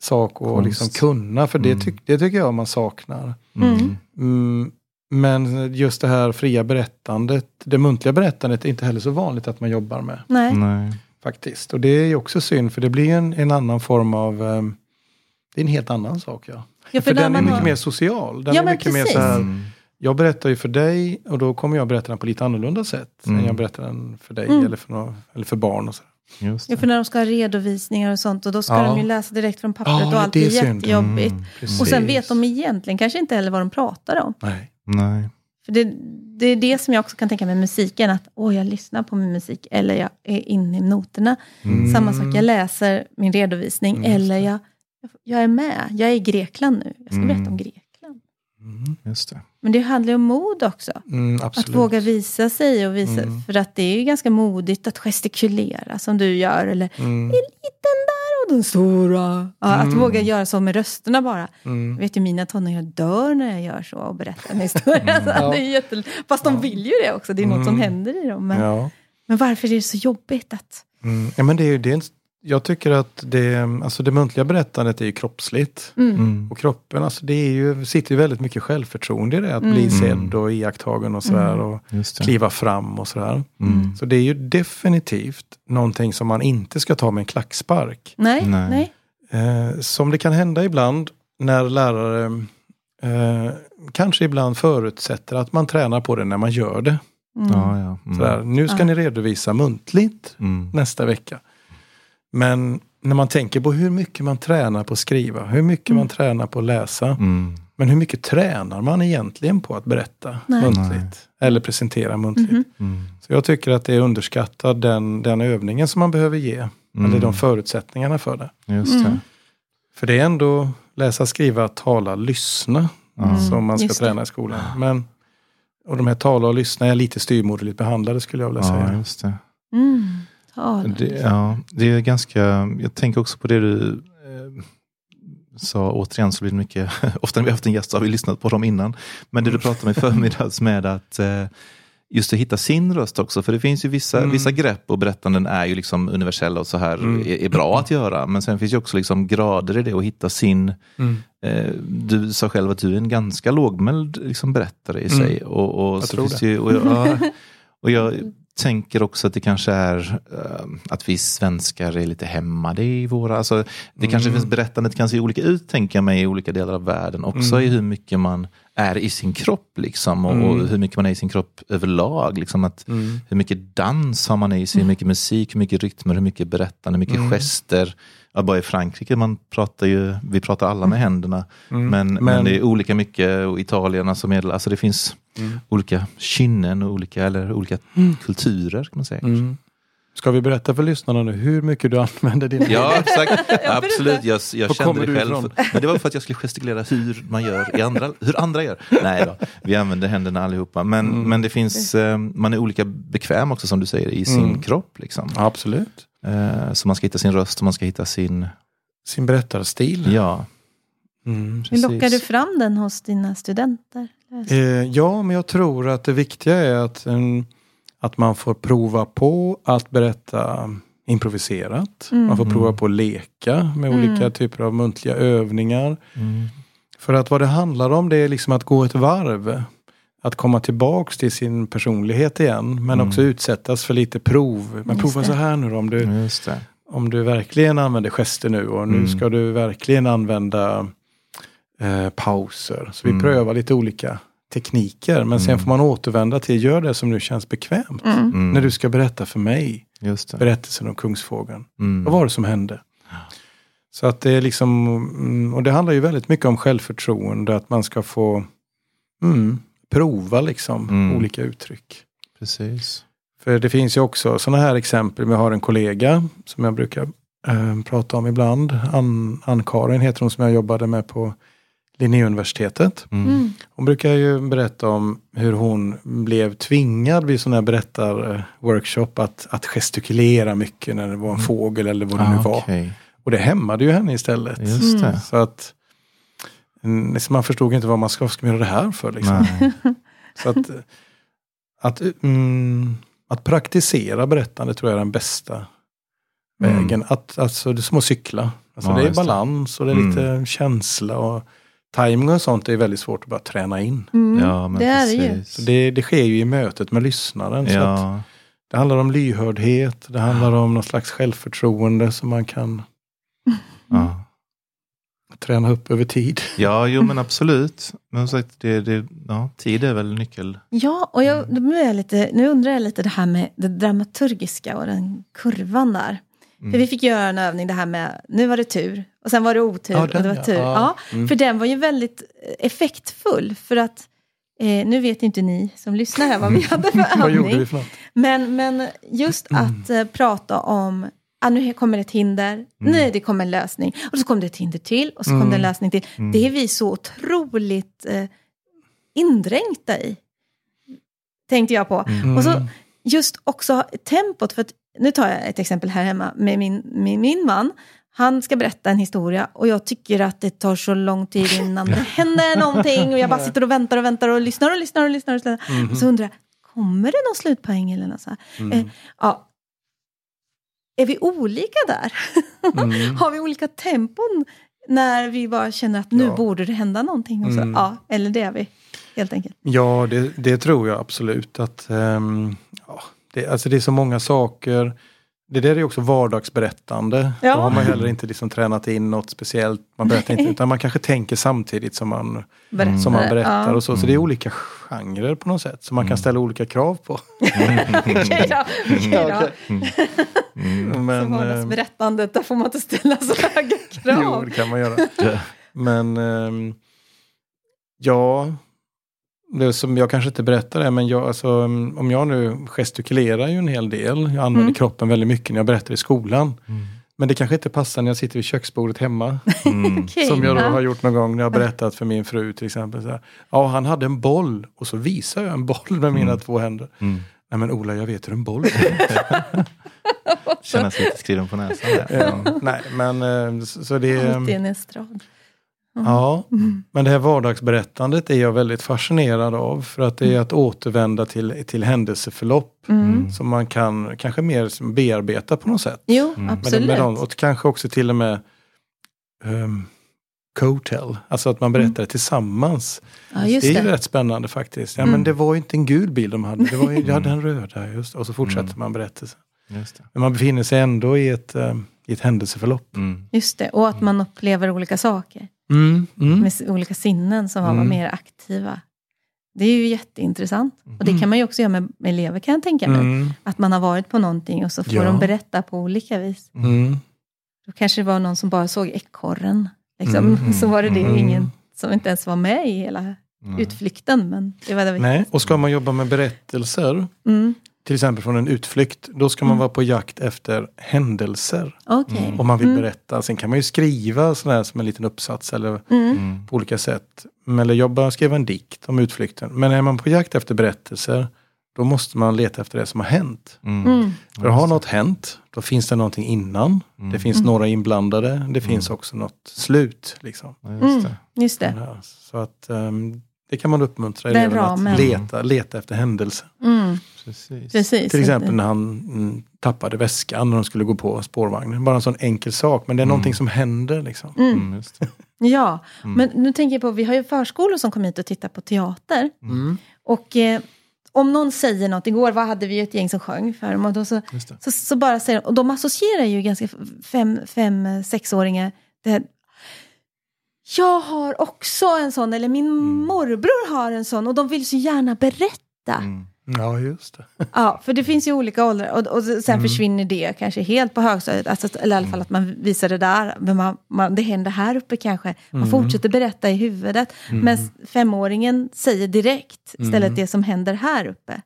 sak att Konst. liksom kunna, för det, Mm. tyck, det tycker jag man saknar. Mm. Mm, men just det här fria berättandet, det muntliga berättandet är inte heller så vanligt att man jobbar med. Nej. Nej. Faktiskt. Och det är ju också synd, för det blir en, en annan form av... eh, det är en helt annan sak. Ja. Ja, För, där den är mycket har- mer social. Den Ja, är mycket mer så här, Mm. jag berättar ju för dig och då kommer jag berätta den på lite annorlunda sätt. Mm. Än jag berättar den för dig Mm. eller, för några, eller för barn. Och så. Just Ja, det. för när de ska ha redovisningar och sånt och då ska Ja. de ju läsa direkt från pappret Ja, och allt det är, är jättejobbigt. Mm. Och sen vet de egentligen kanske inte heller vad de pratar om. Nej. Nej. För det, det är det som jag också kan tänka med musiken, att åh, jag lyssnar på min musik eller jag är inne i noterna. Mm. Samma sak, jag läser min redovisning Mm, eller det. jag, jag är med. Jag är i Grekland nu. Jag ska Mm. berätta om Grekland. Mm. Just det. Men det handlar ju om mod också. Mm. Att våga visa sig och visa, Mm. för att det är ju ganska modigt att gestikulera som du gör. Eller Mm. en liten där och den stora. Ja, Att våga göra så med rösterna bara. Mm. Jag vet ju mina tonåringar dör när jag gör så och berättar en historia. Så det är. Fast de vill ju det också, det är något som händer i dem. Men, Ja. men varför är det så jobbigt att... Mm. ja, men det är ju det. är en- Jag tycker att det, alltså det muntliga berättandet är ju kroppsligt. Mm. Och kroppen, alltså det är ju, sitter ju väldigt mycket självförtroende i det. Att bli sedd och iakttagen och sådär. Och Just det. kliva fram och sådär. Mm. Så det är ju definitivt någonting som man inte ska ta med en klackspark. Nej, Nej. nej. Eh, som det kan hända ibland när lärare eh, kanske ibland förutsätter att man tränar på det när man gör det. Mm. Ja, ja. Mm. Sådär, nu ska Ja. ni redovisa muntligt Mm. nästa vecka. Men när man tänker på hur mycket man tränar på att skriva, hur mycket man tränar på att läsa. Mm. Men hur mycket tränar man egentligen på att berätta Nej. muntligt? Eller presentera muntligt? Mhm. Mm. Så jag tycker att det är underskattat den, den övningen som man behöver ge. Mm. Eller de förutsättningarna för det. Just det. Mm. För det är ändå läsa, skriva, tala, lyssna Ja. som man ska just det. träna i skolan. Men, och de här tala och lyssna är lite styvmoderligt behandlade skulle jag vilja Ja, säga. Just det. Mm. Ja, Det, ja, det är ganska, jag tänker också på det du eh, sa, återigen så blir det mycket, ofta när vi har haft en gäst så har vi lyssnat på dem innan, men det du pratade om i förmiddags med att eh, just att hitta sin röst också, för det finns ju vissa, Mm. vissa grepp och berättanden är ju liksom universella och så här Mm. är, är bra att göra, men sen finns ju också liksom grader i det och hitta sin, Mm. eh, du sa själv att du är en ganska lågmäld liksom, berättare i Mm. sig. Och, och Jag så tror finns det. Ju, och, jag, ja, och jag tänker också att det kanske är eh, att vi svenskar är lite hämmade i våra, alltså det kanske Mm. finns berättandet kan se olika ut tänker jag mig i olika delar av världen också Mm. i hur mycket man är i sin kropp liksom och, Mm. och hur mycket man är i sin kropp överlag. Liksom att, Mm. hur mycket dans har man i sig, hur mycket musik, hur mycket rytmer, hur mycket berättande, hur mycket Mm. gester. Ja, bara i Frankrike, man pratar ju, vi pratar alla med händerna. Mm. Men, men, Men- det är olika mycket, och Italien, alltså, medel, alltså det finns Mm. olika kynnen och olika, eller olika kulturer kan man säga. Mm. Ska vi berätta för lyssnarna nu hur mycket du använder din Ja, exakt. Absolut, jag, jag kände det själv. ifrån? Men det var för att jag skulle gestikulera hur man gör i andra, hur andra gör. Nej då, vi använder händerna allihopa. Men, Mm. men det finns, eh, man är olika bekväm också som du säger i sin Mm. kropp. Liksom. Absolut. Eh, Så man ska hitta sin röst och man ska hitta sin, Sin berättarstil. ja. Mm. Hur lockar du fram den hos dina studenter? Eh, ja, men jag tror att det viktiga är att, mm, att man får prova på att berätta improviserat. Mm. Man får prova på att leka med Mm. olika typer av muntliga övningar. Mm. För att vad det handlar om det är liksom att gå ett varv. Att komma tillbaks till sin personlighet igen. Men Mm. också utsättas för lite prov. Men Just prova det. så här nu då, om du, Just det. om du verkligen använder gester nu och nu Mm. ska du verkligen använda eh, pauser. Så vi Mm. prövar lite olika tekniker men sen Mm. får man återvända till gör det som nu känns bekvämt. Mm. Mm. När du ska berätta för mig Just det. berättelsen om kungsfågeln. Mm. Vad var det som hände? Så att det är liksom, mm, och det handlar ju väldigt mycket om självförtroende, att man ska få mm, prova liksom Mm. olika uttryck. Precis. För det finns ju också sådana här exempel. Vi har en kollega som jag brukar eh, prata om ibland. Ann- Ann-Karin heter hon som jag jobbade med på Linnéuniversitetet. Mm. Mm. Hon brukar ju berätta om hur hon blev tvingad vid sådana här berättarworkshop att, att gestikulera mycket när det var en fågel eller vad det nu Ah, var. okej. Och det hämmade ju henne istället. Just Mm. det. Så att mm, så man förstod inte vad man ska, ska man göra det här för. Liksom. Nej. Så att, att, mm, att praktisera berättande tror jag är den bästa Mm. vägen. Att, alltså, det är som att cykla. Alltså, Ja, det är balans och det är Mm. lite känsla. och Timing och sånt är väldigt svårt att bara träna in. Mm. Ja, men det är det ju. Så det, det sker ju i mötet med lyssnaren. Så att Ja, det handlar om lyhördhet, det handlar om någon slags självförtroende som man kan ja. träna upp över tid. ja, jo men absolut. Men som sagt, det, det, ja, tid är väl nyckel. Ja, och jag, nu, är jag lite, nu undrar jag lite det här med det dramaturgiska och den kurvan där. Mm. För vi fick göra en övning det här med, nu var det tur och sen var det otur Ja, och den det var ja. tur. Ja. Mm. För den var ju väldigt eh, effektfull för att eh, nu vet inte ni som lyssnar här vad vi hade för övning. för? Men, men just att eh, prata om, ah, nu kommer ett hinder, nej det kommer en lösning. Och så kom det ett hinder till och så kom det en lösning till. Det är vi så otroligt eh, indränkta i. Tänkte jag på. Och så just också tempot, för att nu tar jag ett exempel här hemma med min, med min man. han ska berätta en historia och jag tycker att det tar så lång tid innan det händer någonting och jag bara sitter och väntar och väntar och lyssnar och lyssnar och lyssnar. Och, lyssnar. Mhm. och så undrar jag, kommer det någon slutpoäng eller något så? Mm. Eh, ja. Är vi olika där? Mm. Har vi olika tempon när vi bara känner att nu Ja. borde det hända någonting? Och så, Mm. Ja, eller det är vi, helt enkelt. Ja, det, det tror jag absolut. att ja, det, alltså det är så många saker. Det där är också vardagsberättande. Ja. Då har man heller inte liksom tränat in något speciellt. Man berättar inte, utan man kanske tänker samtidigt som man, Berättare. som man berättar. Ja. och så. så det är olika genrer på något sätt som man kan ställa olika krav på. Okej då. Mm. Men, ehm, vardagsberättandet, där får man inte ställa så höga jo, krav. det kan man göra. Men ehm, ja, det som jag kanske inte berättar det, men jag, alltså, mm, om jag nu gestikulerar ju en hel del. Jag använder Mm. kroppen väldigt mycket när jag berättar i skolan. Mm. Men det kanske inte passar när jag sitter vid köksbordet hemma. Mm. Som jag då har gjort någon gång när jag har berättat för min fru till exempel. Så här, ja, han hade en boll och så visar jag en boll med mina två händer. Mm. Nej men Ola, jag vet hur en boll är. Känna sig lite skriven på näsan. Där. ja, nej, men eh, så det är... Alltid en estrad. Ja, Mm. men det här vardagsberättandet är jag väldigt fascinerad av. För att det är att återvända till, till händelseförlopp. Mm. Som man kan kanske mer bearbeta på något sätt. Jo, Med, absolut. med dem, och kanske också till och med um, co-tell. Alltså att man berättar det tillsammans. ja, just det är ju det. rätt spännande faktiskt. Ja, Mm. men det var ju inte en gul bil de hade. Det var ju, jag hade en röda. Just, och så fortsätter Mm. man berättelsen. Men man befinner sig ändå i ett, eh, i ett händelseförlopp. Mm. Just det, och att man upplever olika saker. Mm. Mm. Med olika sinnen som var Mm. mer aktiva. Det är ju jätteintressant. Och det Mm. kan man ju också göra med, elever kan jag tänka mig. Mm. Att man har varit på någonting och så får Ja. de berätta på olika vis. Mm. Då kanske det var någon som bara såg ekorren. Liksom. Så var det det, ingen som inte ens var med i hela Mm. utflykten. Men det var det Nej, och ska man jobba med berättelser, Mm. Till exempel från en utflykt, då ska man Mm. vara på jakt efter händelser. Okej. Mm. Om man vill Mm. berätta. Sen kan man ju skriva sådär som en liten uppsats eller Mm. Mm. på olika sätt. Eller jobba, skriva en dikt om utflykten. Men är man på jakt efter berättelser, då måste man leta efter det som har hänt. Mm. För har något hänt, då finns det någonting innan. Mm. Det finns Mm. några inblandade. Det finns också något slut. Liksom. Ja, just Mm. det. Just det. Så att ehm, det kan man uppmuntra Den eleverna ramen. att leta, leta efter händelser. Mm. Precis. Precis. Till exempel när han mm, tappade väskan när de skulle gå på spårvagnen. Bara en sån enkel sak, men det är Mm. någonting som händer. Liksom. Mm. Mm, just det. Ja, Mm. men nu tänker jag på, vi har ju förskolor som kommer hit och tittar på teater. Mm. Och eh, om någon säger något, igår var, hade vi ett gäng som sjöng för dem, och då så, så, så bara säger de, och de associerar ju ganska fem, fem sexåringar, det här, jag har också en sån, eller min morbror har en sån, och de vill så gärna berätta. Mm. Ja, just det. Ja, för det finns ju olika åldrar och, och sen Mm. försvinner det kanske helt på högstadiet. Alltså, eller i alla fall att man visar det där. Men man, man, det händer här uppe kanske. Man Mm. fortsätter berätta i huvudet. Men s- femåringen säger direkt istället Mm. det som händer här uppe.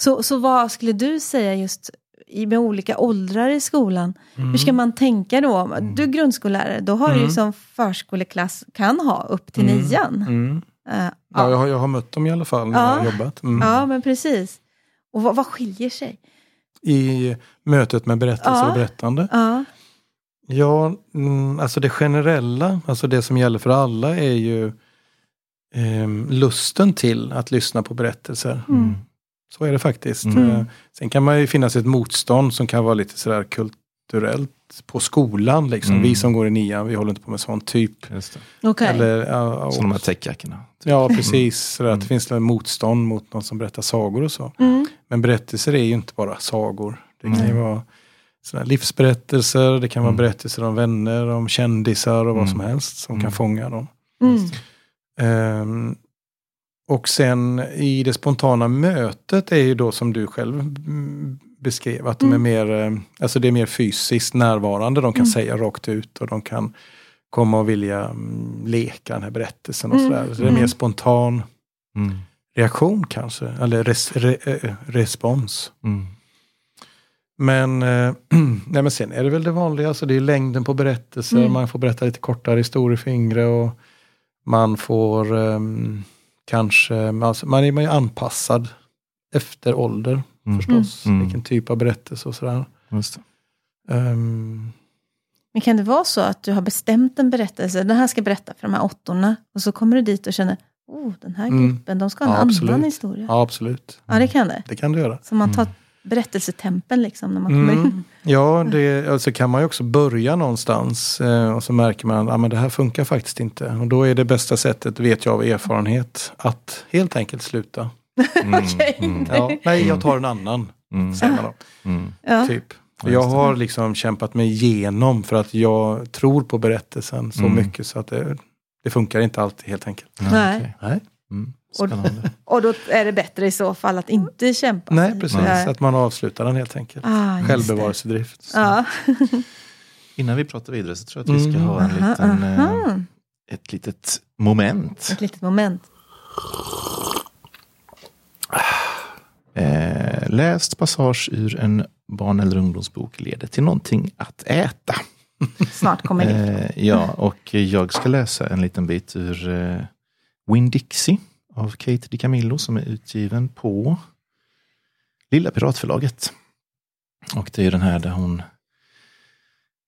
Så, så vad skulle du säga just i, med olika åldrar i skolan? Hur ska man tänka då? Du är grundskollärare, då har du ju Mm. som förskoleklass kan ha upp till Mm. nian. Mm. Eh, Ja, ja. jag, har, jag har mött dem i alla fall när jag Ja. har jobbat. Mm. ja, men precis. Och vad, vad skiljer sig? I mötet med berättelse Ja. och berättande. Ja. Ja, mm, alltså det generella, alltså det som gäller för alla är ju ehm, lusten till att lyssna på berättelser. Mm. Så är det faktiskt. Mm. Eh, Sen kan man ju finnas ett motstånd som kan vara lite sådär kulturellt på skolan. Liksom. Mm. Vi som går i nian, vi håller inte på med sån typ. Just det. Okej. Eller, ja, Som de här täckjackorna. ja, precis. Sådär, att Mm. det finns ett motstånd mot någon som berättar sagor och så. Mm. Men berättelser är ju inte bara sagor. Det kan ju Mm. vara sådana här livsberättelser, det kan vara Mm. berättelser om vänner, om kändisar och vad Mm. som helst som Mm. kan fånga dem. Mm. Och sen i det spontana mötet är ju då som du själv beskrev, att de är Mm. mer, eh, alltså det är mer fysiskt närvarande. De kan Mm. säga rakt ut och de kan komma och vilja mm, leka den här berättelsen och Mm. sådär. Så det är mer spontan Mm. reaktion kanske, eller res, re, eh, respons. Mm. Men, eh, nej, men sen är det väl det vanliga, alltså det är längden på berättelser, Mm. man får berätta lite kortare historier för yngre och man får ehm, kanske, alltså, man är man är ju anpassad efter ålder Mm. förstås, Mm. vilken typ av berättelse och sådär. Just det. Ehm, Men kan det vara så att du har bestämt en berättelse, den här ska jag berätta för de här åttorna, och så kommer du dit och känner, oh, den här Mm. gruppen, de ska ha en Ja, annan absolut. historia. Ja, absolut. Ja, det kan det. Det kan du göra. Så man tar berättelsetempen liksom när man kommer in. Mm. Ja, det, alltså kan man ju också börja någonstans eh, och så märker man att ah, men det här funkar faktiskt inte. Och då är det bästa sättet, vet jag av erfarenhet, att helt enkelt sluta. Mm, Okej. mm, Ja, nej, jag tar en annan, mm, säger mm. Ja. Typ. Ja, Jag har liksom kämpat mig igenom för att jag tror på berättelsen så Mm. mycket så att det, det funkar inte alltid helt enkelt. Nej. okej. Nej, Mm, Och-. Och då är det bättre i så fall att inte kämpa. nej precis. Nej. Att man avslutar den helt enkelt. Ah. Självbevarelsedrift. Ja. Innan vi pratar vidare så tror jag att vi ska Mm. ha en Aha, liten, eh, aha. ett litet moment. Ett litet moment. Eh, läst passage ur en barn eller ungdomsbok leder till någonting att äta. Snart kommer det. Eh, ja, och jag ska läsa en liten bit ur eh, Winn-Dixie av Kate DiCamillo som är utgiven på Lilla Piratförlaget. Och det är den här där hon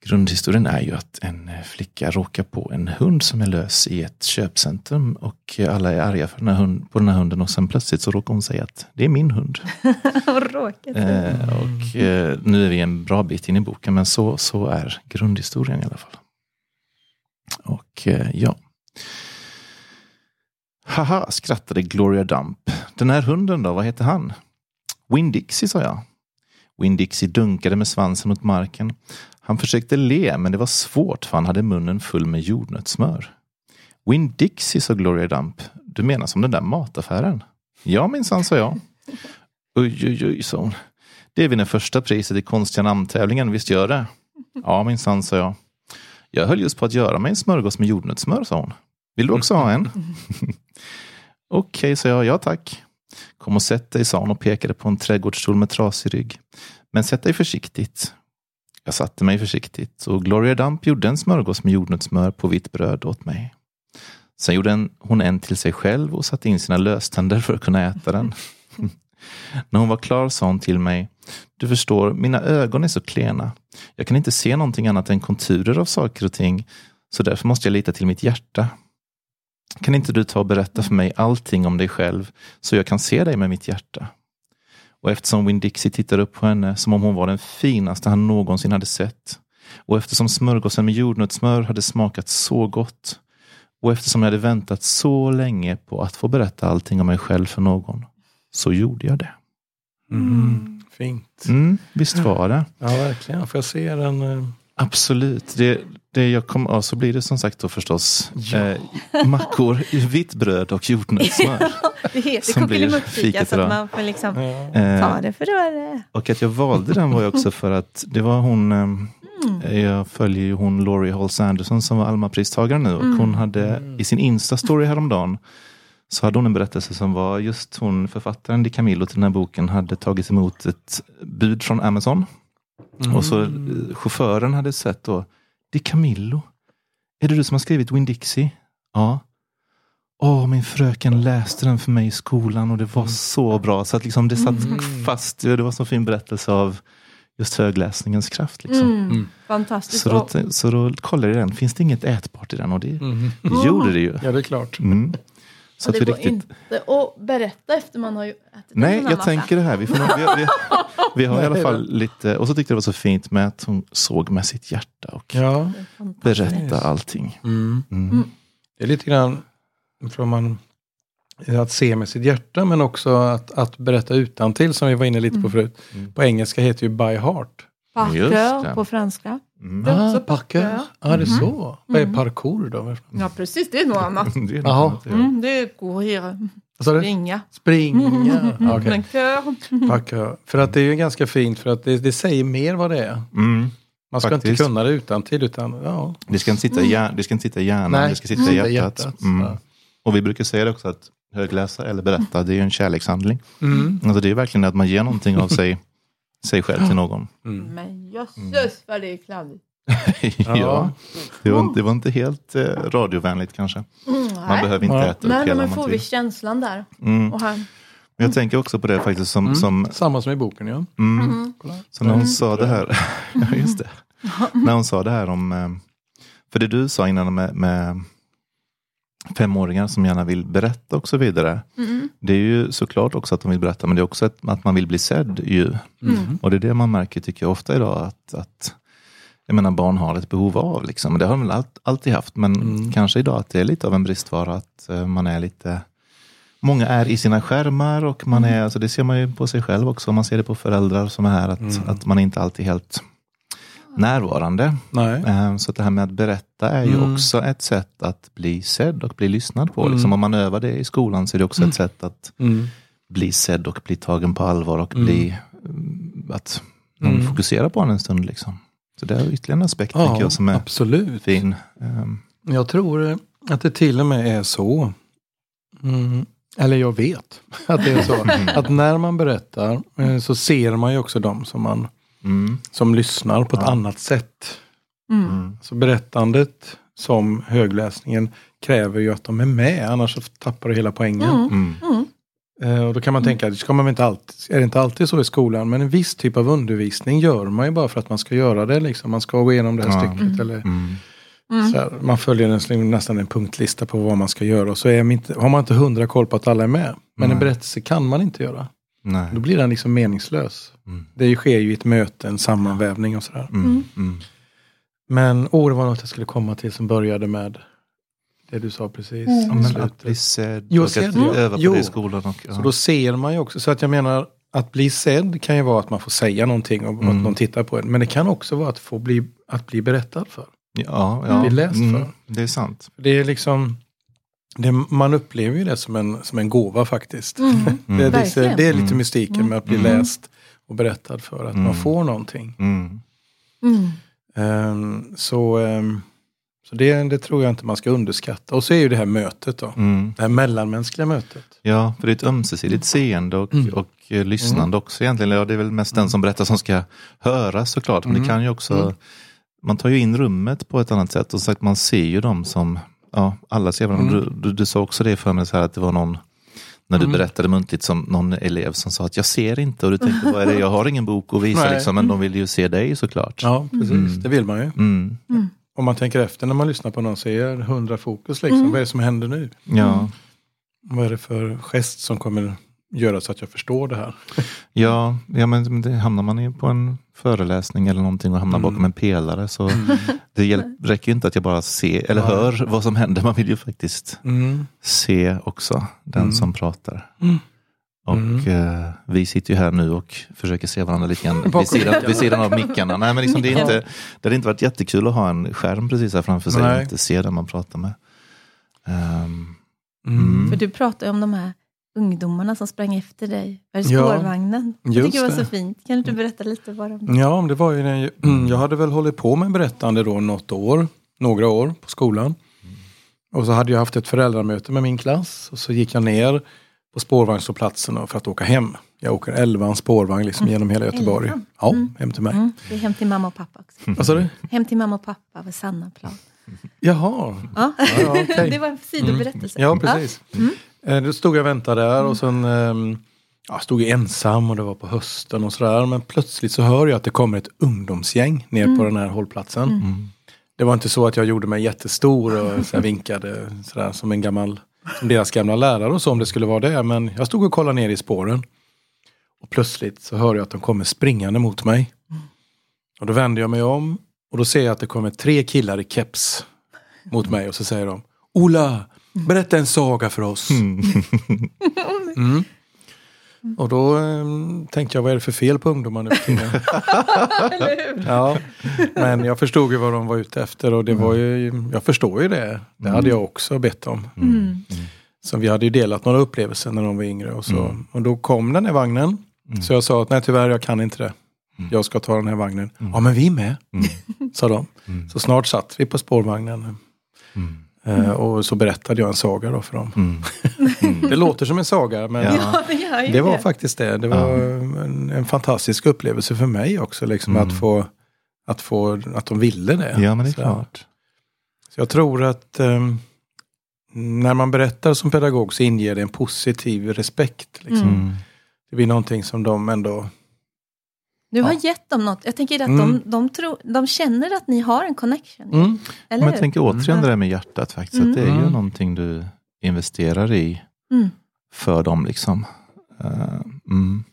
Grundhistorien är ju att en eh, flicka råkar på en hund som är lös i ett köpcentrum och alla är arga för den här hund, på den här hunden och sen plötsligt så råkar hon säga att det är min hund. Och råkat. Eh, och eh, nu är vi en bra bit in i boken, men så, så är grundhistorien i alla fall. Och eh, ja. Haha, skrattade Gloria Dump. Den här hunden då, vad heter han? Winn-Dixie, sa jag. Winn-Dixie dunkade med svansen mot marken. Han försökte le, men det var svårt för han hade munnen full med jordnötssmör. Winn-Dixie, sa Gloria Dump. Du menar som den där mataffären? Ja, minsann, sa jag. Oj, oj, oj, sa hon. Det vinner första priset i konstiga namntävlingen, visst gör det? Ja, minsann, sa jag. Jag höll just på att göra mig en smörgås med jordnötssmör, sa hon. Vill du också ha en? Okej, sa jag. Ja, tack. Kom och sätt dig, sa hon och pekade på en trädgårdsstol med trasig rygg. Men sätt dig försiktigt. Jag satte mig försiktigt och Gloria Dump gjorde en smörgås med jordnötssmör på vitt bröd åt mig. Sen gjorde en, hon en till sig själv och satte in sina löständer för att kunna äta den. När hon var klar sa hon till mig, du förstår, mina ögon är så klena. Jag kan inte se någonting annat än konturer av saker och ting, så därför måste jag lita till mitt hjärta. Kan inte du ta och berätta för mig allting om dig själv, så jag kan se dig med mitt hjärta? Och eftersom Winn-Dixie tittade upp på henne som om hon var den finaste han någonsin hade sett, och eftersom smörgåsen med jordnötssmör hade smakat så gott, och eftersom jag hade väntat så länge på att få berätta allting om mig själv för någon, så gjorde jag det. Mm. Fint. Mm, visst var det. Ja, verkligen. Får jag se den? eh, Absolut. Det, det jag kom, ja, så blir det som sagt då förstås Ja. eh, mackor, vitt bröd och jordnötssmör. Det heter Som blir kuckelimuckfika så att man får liksom Ja. Eh, ta det för vad det är. och att jag valde den var ju också för att det var hon, eh, jag följer ju hon Laurie Halls Anderson som var Alma-pristagare nu och hon hade i sin Insta-story häromdagen så hade hon en berättelse som var just hon, författaren Di Camillo till den här boken hade tagit emot ett bud från Amazon. Och så eh, chauffören hade sett då, Di Camillo, är det du som har skrivit Winn-Dixie? Ja. Åh, min fröken läste den för mig i skolan och det var så bra. Så att liksom det satt fast. Det var så fin berättelse av just högläsningens kraft. Liksom. Mm. Fantastiskt. Så, då, så då kollade jag den. Finns det inget ätbart i den? Och det, Mm. det gjorde det ju. Ja, det är klart. Mm. Så och det vi går riktigt... inte att berätta efter man har ätit Nej, den här jag mackan. tänker det här. Vi, får vi, vi, vi har i alla fall lite... Och så tyckte jag det var så fint med att hon såg med sitt hjärta och Ja. Det berätta allting. Mm. Mm. Det är lite grann från man, att se med sitt hjärta men också att, att berätta utan till som vi var inne lite på förut. Mm. På engelska heter ju by heart. Just det. Parker på franska. Mm. Ah, parkour. Ja, det är så. Vad är parkour då? Ja, precis. Det är något annat. Det är något annat, ja. Mm, det är courir. Du? Springa. Springa. Men kör. parkour. För att det är ju ganska fint för att det, det säger mer vad det är. Mm. Man ska Faktiskt. inte kunna det utan till utan ja. Det ska inte sitta i, hjär, det ska inte sitta i hjärnan, Nej, det ska sitta i hjärtat. hjärtat. Mm. Ja. Och vi brukar säga det också att högläsa eller berätta, det är ju en kärlekshandling. Mm. Alltså det är verkligen att man ger någonting av sig, sig själv till någon. Mm. Men jösses vad det är kladdigt. ja. Det, var, inte- det var inte helt eh, radiovänligt kanske. Mm, Man behöver inte äta upp Nej, hela men man får vi känslan där. Mm. Och här. Men Jag tänker också på det faktiskt som, Mm. som Samma som i boken ja. mm, Mm. Så när hon sa det här. ja, just det. när hon sa det här om, eh, för det du sa innan med, med femåringar som gärna vill berätta och så vidare. Mm. Det är ju såklart också att de vill berätta men det är också att man vill bli sedd ju. Mm. Och det är det man märker tycker jag ofta idag att, att jag menar barn har ett behov av liksom. Det har de väl allt, alltid haft men Mm. kanske idag att det är lite av en bristvara att eh, man är lite Många är i sina skärmar och man är, alltså det ser man ju på sig själv också, man ser det på föräldrar som är här, att, att man inte alltid är helt närvarande. Nej. Eh, Så det här med att berätta är ju Mm. också ett sätt att bli sedd och bli lyssnad på. Mm. Liksom om man övar det i skolan så är det också ett sätt att Mm. bli sedd och bli tagen på allvar och Mm. bli mm, att någon Mm. fokuserar på en en stund. Liksom. Så det är ytterligare en aspekt tycker Ja, jag som är absolut. fin. Ehm, Jag tror att det till och med är så. Mm. Eller jag vet att det är så. att när man berättar eh, så ser man ju också de som, man, Mm. som lyssnar på ett Ja. annat sätt. Mm. Mm. Så berättandet som högläsningen kräver ju att de är med, annars så tappar du hela poängen. Mm. Mm. Eh, Och då kan man tänka, det ska man inte alltid, är det inte alltid så i skolan? Men en viss typ av undervisning gör man ju bara för att man ska göra det. Liksom. Man ska gå igenom det här Ja. stycket. Eller, Mm. Så här, man följer en, nästan en punktlista på vad man ska göra. Och så är man inte, har man inte hundra koll på att alla är med. Men en Nej. berättelse kan man inte göra. Nej. Då blir den liksom meningslös. Mm. Det sker ju i ett möte, en sammanvävning och sådär. Mm. Mm. Men åh, det var något jag skulle komma till som började med det du sa precis. Mm. Ja, men att bli sedd Jo, och sedd, att ja. öva på Jo. det i skolan. Och, ja. Så då ser man ju också, så att jag menar att bli sedd kan ju vara att man får säga någonting och Mm. att någon tittar på en. Men det kan också vara att få bli, att bli berättad för. ja, ja. bli läst Mm. för. Det är sant. Det är liksom, det, man upplever ju det som en, som en gåva faktiskt. Mm. Det, är lite, Verkligen. det är lite Mm. mystiken med att bli Mm. läst och berättad för. Att Mm. man får någonting. Mm. Mm. Ehm, så ehm, så det, det tror jag inte man ska underskatta. Och så är ju det här mötet då. Mm. Det här mellanmänskliga mötet. Ja, för det är ett ömsesidigt seende och, Mm. och eh, lyssnande också egentligen. Ja, det är väl mest den som berättar som ska höras såklart. Men Mm. det kan ju också, Mm. man tar ju in rummet på ett annat sätt. Och sagt, man ser ju dem som, ja, alla ser varandra. Mm. Du, du, du sa också det för mig, så här, att det var någon, när du Mm. berättade muntligt som någon elev som sa att jag ser inte. Och du tänkte, vad är det? Jag har ingen bok att visa liksom, men de vill ju se dig såklart. Ja, precis. Mm. Det vill man ju. Mm. Om man tänker efter när man lyssnar på någon så är hundra fokus liksom. Mm. Vad är det som händer nu? Ja. Vad är det för gest som kommer göra så att jag förstår det här? Ja, ja men det, hamnar man ju på en föreläsning eller någonting och hamnar Mm. bakom en pelare så det hjälp, räcker ju inte att jag bara ser eller Nej. hör vad som händer. Man vill ju faktiskt Mm. se också den Mm. som pratar. Mm. Och Mm. eh, vi sitter ju här nu och försöker se varandra lite grann vid sidan, vid sidan av mickarna. Nej, men liksom det, är inte, det hade inte varit jättekul att ha en skärm precis här framför sig och Nej. inte se den man pratar med. Mm. För du pratade ju om de här ungdomarna som sprang efter dig. Var det Ja, spårvagnen? Jag tycker det var så fint. Kan du inte berätta lite om det? Ja, det var ju när jag, mm, jag hade väl hållit på med berättande då något år, några år på skolan. Och så hade jag haft ett föräldramöte med min klass och så gick jag ner på spårvagnshållplatsen för att åka hem. Jag åker 11 spårvagn liksom genom hela Göteborg. Elvan? Ja, Mm. hem till mig. Mm. Det är hem till mamma och pappa också. Vad sa du? Hem till mamma och pappa vid Sannaplan. Jaha, Ja. ja, ja, okej. det var en sidoberättelse. Ja, precis. Mm. Eh, Då stod jag och väntade där och sen ehm, ja, stod jag ensam och det var på hösten och sådär. Men plötsligt så hör jag att det kommer ett ungdomsgäng ner på den här hållplatsen. mm. Det var inte så att jag gjorde mig jättestor och så vinkade sådär, som en gammal, som deras gamla lärare och så om det skulle vara det. Men jag stod och kollade ner i spåren. Och plötsligt så hör jag att de kommer springande mot mig. Och då vänder jag mig om och då ser jag att det kommer tre killar i keps mot mig och så säger de Ola, berätta en saga för oss. Mm. Och då um, tänkte jag, vad är det för fel på ungdomar nu för tiden? ja, Men jag förstod ju vad de var ute efter och det var ju, jag förstår ju det. Det hade jag också bett om. Mm. Så vi hade ju delat några upplevelser när de var yngre och så. Och då kom den här vagnen. Så jag sa att nej tyvärr jag kan inte det. Jag ska ta den här vagnen. Ja men vi med, sa de. Så snart satt vi på spårvagnen. Eh, och så berättade jag en saga då för dem. Mm. Det låter som en saga men Ja. Det var faktiskt det. Det var en, en fantastisk upplevelse för mig också. Liksom, Mm. att, få, att, få, att de ville det. Ja, men det är Så- klart. Så jag tror att ehm, när man berättar som pedagog så inger det en positiv respekt. Liksom. Mm. Det blir någonting som de ändå Du har Ja. gett dem något. Jag tänker att Mm. de, de, tror, de känner att ni har en connection. Mm. Eller Men hur? jag tänker återigen det där med hjärtat faktiskt. Att det är ju Mm. någonting du investerar i Mm. för dem. liksom. Mm.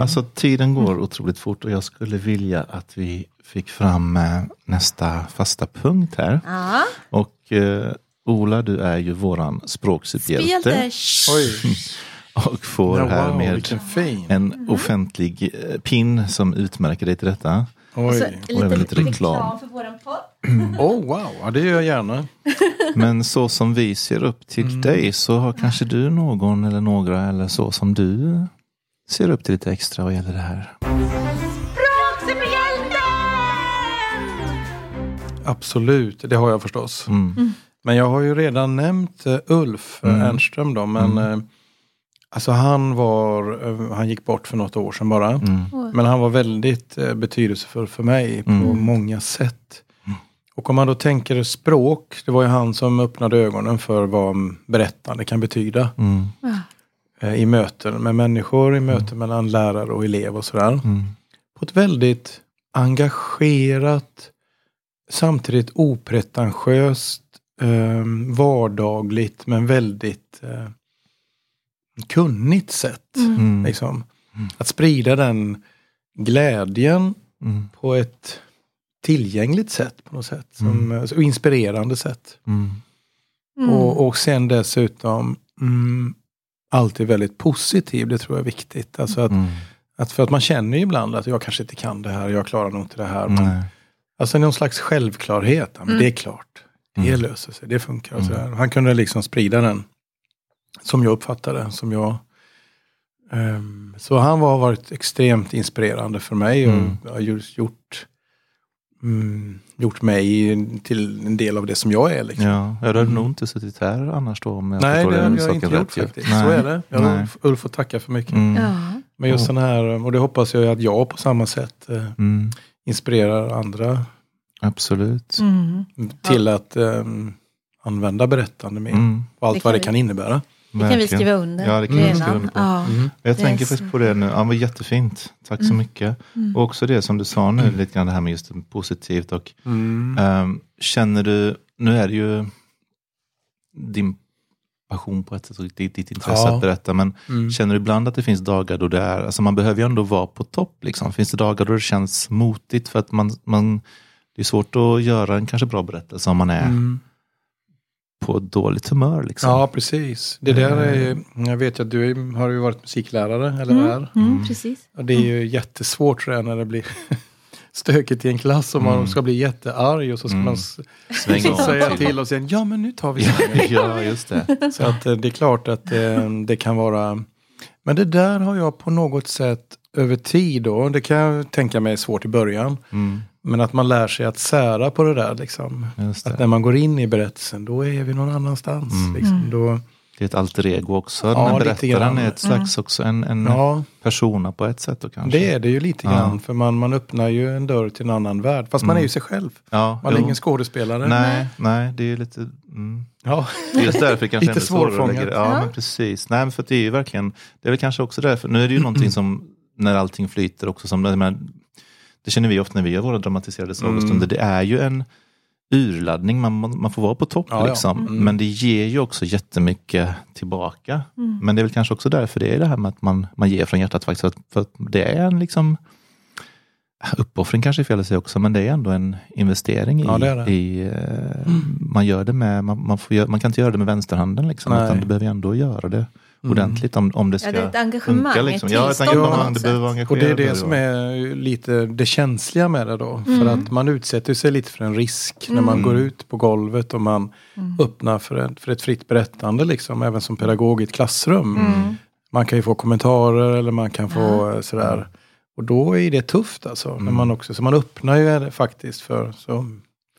Alltså tiden går otroligt fort och jag skulle vilja att vi fick fram eh, nästa fasta punkt här. Ja. Och eh, Ola, du är ju våran språksuperhjälte. Oj, Och får ja, här wow, en offentlig eh, pin som utmärker dig till detta. Och så Oj. Och även lite, reklam. för våran podd. Oh, wow, ja, det gör jag gärna. Men så som vi ser upp till Mm. dig så har kanske du någon eller några eller så som du ser upp till lite extra vad gäller det här. Absolut, det har jag förstås. Mm. Men jag har ju redan nämnt eh, Ulf eh, Mm. Ernström då, men eh, alltså han var, han gick bort för något år sedan bara. Mm. Men han var väldigt eh, betydelsefull för mig på Mm. många sätt. Och om man då tänker språk, det var ju han som öppnade ögonen för vad berättande kan betyda. Mm. eh, I möten med människor, i möten mellan lärare och elev och sådär. Mm. På ett väldigt engagerat, samtidigt opretentiöst, eh, vardagligt men väldigt eh, kunnigt sätt. Mm. Liksom. Att sprida den glädjen Mm. på ett tillgängligt sätt på något sätt. Som, eh, Och inspirerande sätt. Mm. Mm. Och, och sen dessutom mm, alltid väldigt positiv, det tror jag är viktigt. Alltså att, Mm. att för att man känner ju ibland att jag kanske inte kan det här, jag klarar nog inte det här. Men, alltså någon slags självklarhet, men Mm. det är klart. Det Mm. löser sig, det funkar. Och så där. Han kunde liksom sprida den, som jag uppfattade, som jag ehm, så han var, har varit extremt inspirerande för mig och Mm. har just gjort, mm, gjort mig till en del av det som jag är. Liksom. Ja, jag hade nog inte suttit här annars då om jag Nej, det hade jag inte gjort faktiskt. Nej. Så är det. Jag Nej. Ulf, får tacka för mycket. Mm. Ja. Men just Ja. den här, och det hoppas jag att jag på samma sätt eh, Mm. inspirerar andra Absolut. Mm. till att eh, använda berättande mer. Mm. Och allt Det vad det kan innebära. Det kan vi skriva under Ja, det kan vi skriva under på. Ja. Mm. Jag Det tänker faktiskt på det nu. Ja, var jättefint. Tack så mycket. Och också det som du sa nu, lite grann det här med just positivt. Och, Mm. ehm, känner du, nu är det ju din passion på ett sätt och ditt, ditt intresse Ja. att berätta. Men Mm. känner du ibland att det finns dagar då det är, alltså man behöver ju ändå vara på topp. Liksom. Finns det dagar då det känns motigt för att man, man det är svårt att göra en kanske bra berättelse om man är Mm. På dåligt humör. Liksom. Ja, precis. Det där är, jag vet ju att du är- har ju varit musiklärare, eller Mm. är. Mm, precis. Och det är ju jättesvårt tror jag när det blir stökigt i en klass och man Mm. ska bli jättearg och så ska Mm. man s- Svänga om. säga till och sen ja men nu tar vi svängen. ja, just det. Så att eh, det är klart att eh, det kan vara Men det där har jag på något sätt över tid då, det kan jag tänka mig är svårt i början. Mm, Men att man lär sig att sära på det där liksom. just Att det. när man går in i berättelsen då är vi någon annanstans. Mm. Liksom. Då, Det är ett alter ego också. Ja, Men lite berättaren är ett slags också en, en ja, persona på ett sätt. Då, kanske. det är det ju lite Ja. grann. För man, man öppnar ju en dörr till en annan värld. Fast man Mm. är ju sig själv. ja, Man är jo. ingen skådespelare. Nej, nej, det är ju lite... Mm. Ja. Det är Just därför kanske Lite ännu svårare att svårfångat. det. Ja, Ja. men precis. Nej, men för det är ju verkligen, det är väl kanske också därför, nu är det ju någonting som, när allting flyter också, som, menar, det känner vi ofta när vi gör våra dramatiserade sagostunder, Mm. det är ju en urladdning, man, man man får vara på topp Ja, ja. liksom. Mm. Men det ger ju också jättemycket tillbaka. Mm. Men det är väl kanske också därför det är det här med att man, man ger från hjärtat faktiskt. För att, för att det är en liksom uppoffring kanske är fel att säga också, men det är ändå en investering i, Ja, det det. i eh, man gör det med, man, man, får göra, man kan inte göra det med vänsterhanden liksom, Nej. utan du behöver ändå göra det ordentligt om, om det ska Ja, det är ett engagemang, funka. ett Liksom. Ja, ett tillstånd på engagemang, det behöver vara. Och det är det som är lite det känsliga med det då. För Mm. att man utsätter sig lite för en risk när man Mm. går ut på golvet och man Mm. öppnar för ett, för ett fritt berättande liksom. Även som pedagog i ett klassrum. Mm. Man kan ju få kommentarer eller man kan få eh, sådär. Och då är det tufft alltså. När Mm. man också, så man öppnar ju faktiskt för så,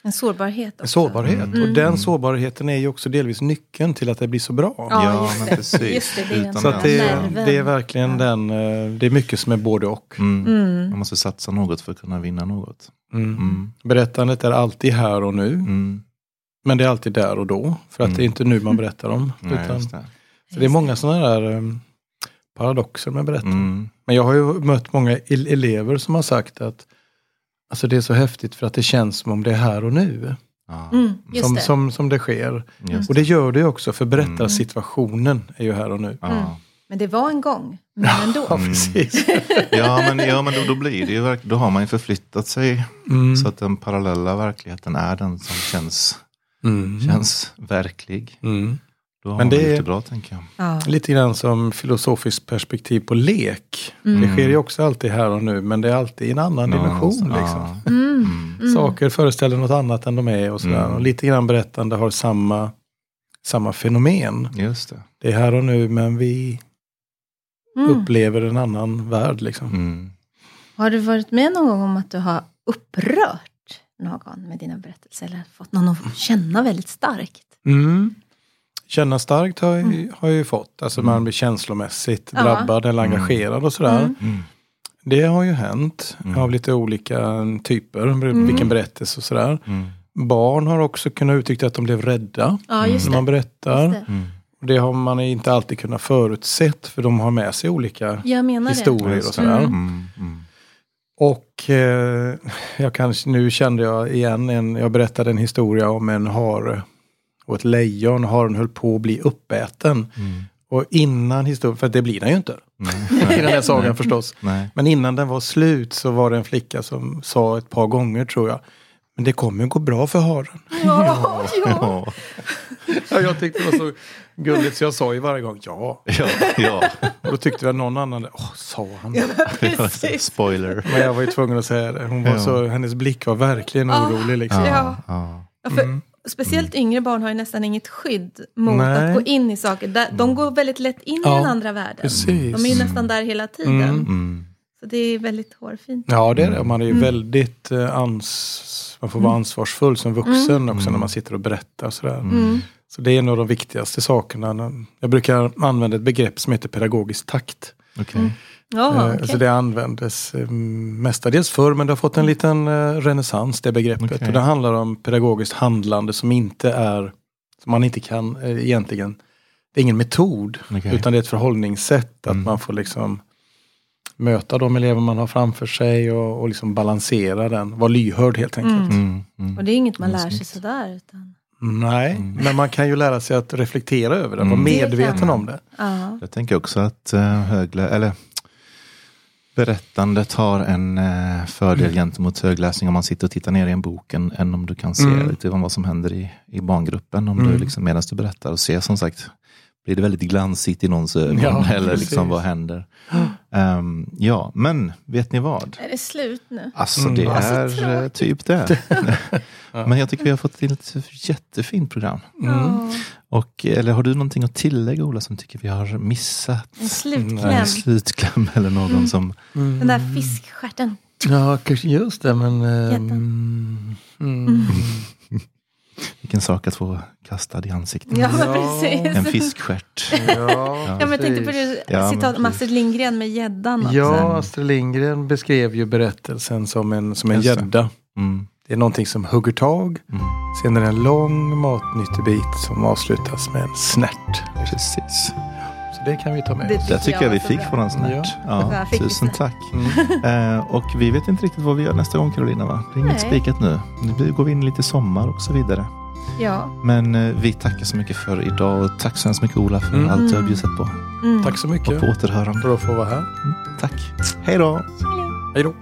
En sårbarhet också. en sårbarhet. Mm. Och den sårbarheten är ju också delvis nyckeln till att det blir så bra. Ja, Ja, just men precis. Just det, det är Så att det, det är verkligen Ja. den, eh, det är mycket som är både och. Mm. Mm. Man måste satsa något för att kunna vinna något. Mm. Mm. Berättandet är alltid här och nu. Mm. Men det är alltid där och då. För att Mm. det är inte nu man berättar om. Nej, utan, just det. så det är många sådana där um, paradoxer med berättande. Mm. Men jag har ju mött många el- elever som har sagt att alltså det är så häftigt för att det känns som om det är här och nu. Mm, Som, det. som, som det sker. just Och det gör det ju också för berättarsituationen är ju här och nu. Ja. Men det var en gång, men ändå. Ja, precis. Ja, men, ja, men då, då blir det ju, då har man ju förflyttat sig Mm. så att den parallella verkligheten är den som känns, Mm. känns verklig. Mm. Då har Men det- det bra tänker jag. Ja. Lite grann som filosofiskt perspektiv på lek. Det sker ju också alltid här och nu men det är alltid i en annan dimension. Ja, Liksom. Mm. Saker föreställer något annat än de är och sådär. Mm. Och lite grann berättande har samma, samma fenomen. Just det. Det är här och nu men vi Mm. upplever en annan värld. Liksom. Mm. Har du varit med någon gång om att du har upprört någon med dina berättelser? Eller fått någon att känna väldigt starkt? Mm. Känna starkt har jag, har jag ju fått. Alltså man blir känslomässigt Ja. drabbad eller engagerad och sådär. Mm. Mm. Det har ju hänt Mm. av lite olika typer, vilken berättelse och sådär. Mm. Barn har också kunnat uttrycka att de blev rädda Ja, när man berättar. Det. Mm. Och det har man inte alltid kunnat förutsett för de har med sig olika Jag menar det. historier och sådär. Mm. Mm. Och eh, jag kanske, nu kände jag igen en, jag berättade en historia om en hare och ett lejon. Haren höll på att bli uppäten. Mm. Och innan historien, för det blir den ju inte Nej. i den här sagan förstås. Nej. Men innan den var slut så var det en flicka som sa ett par gånger tror jag. Men det kommer ju gå bra för haren. Ja, ja. Ja. Ja, jag tyckte det var så gulligt så jag sa ju varje gång ja. Ja. ja. Och då tyckte väl någon annan, åh sa han. Precis. Spoiler. Men jag var ju tvungen att säga det. Hon var Ja. så, hennes blick var verkligen orolig liksom. Ja. Ja. Ja, för Speciellt yngre barn har ju nästan inget skydd mot Mm. Nej. att gå in i saker. De går väldigt lätt in i Ja, den andra världen. Precis. De är ju nästan där hela tiden. Mm. Mm. Så det är väldigt hårfint. Ja det är det. Man är ju väldigt eh, ans man får vara ansvarsfull som vuxen också när man sitter och berättar. Sådär. Mm. Så det är en av de viktigaste sakerna. Jag brukar använda ett begrepp som heter pedagogisk takt. Okej. Ja, Eh, okej. Alltså det användes eh, mestadels förr men det har fått en liten eh, renässans det begreppet. Okej. Och det handlar om pedagogiskt handlande som inte är, som man inte kan egentligen, det är ingen metod Okej. utan det är ett förhållningssätt. Att Mm. man får liksom möta de elever man har framför sig och, och liksom balansera den. Vara lyhörd helt enkelt. Mm. Mm. Mm. Och det är inget man Mm, lär sig sådär. Utan, Nej, men man kan ju lära sig att reflektera över det, vara Mm. Kan medveten om det. ja. Jag tänker också att uh, högle, eller, berättandet har en eh, fördel gentemot högläsning om man sitter och tittar ner i en bok än, än om du kan se Mm. lite om vad som händer i, i barngruppen. Om Mm. du liksom, medan du berättar och ser som sagt, blir det väldigt glansigt i någons ögon Ja, eller precis. liksom vad händer. Ehm, ja, men vet ni vad? Är det slut nu? Alltså Mm. det Ja, så är eh, tråkigt. typ det. Men jag tycker vi har fått till ett jättefint program. Mm. Och, eller har du någonting att tillägga Ola som tycker vi har missat? En slutkläm. Nej, En slutkläm eller någon Mm. som... Den där fiskstjärten. Ja, kanske just det men... eh, mm, mm. Vilken sak att få kastad i ansiktet. Ja, precis. En fiskstjärt. Ja, Ja, men jag tänkte på det Ja, citat om. Astrid Lindgren med gäddan. Ja, Astrid Lindgren beskrev ju berättelsen som en, som en gädda. Mm. Det är någonting som hugger tag. Mm. Sen är det en lång matnyttig bit som avslutas med en snärt. Precis. Det kan vi ta med Det- oss. Det tycker jag Ja, vi fick bra. från en snärt. Ja, Ja, tusen tack. Mm. Eh, och vi vet inte riktigt vad vi gör nästa gång Carolina va? Det är inget spikat nu. Nu går vi in lite sommar och så vidare. Ja. Men eh, vi tackar så mycket för idag och tack så hemskt mycket Ola för Mm. allt du har bjudit på. Mm. Tack så Och mycket på återhörande. för att få vara här. Tack. Hej då! Hej då.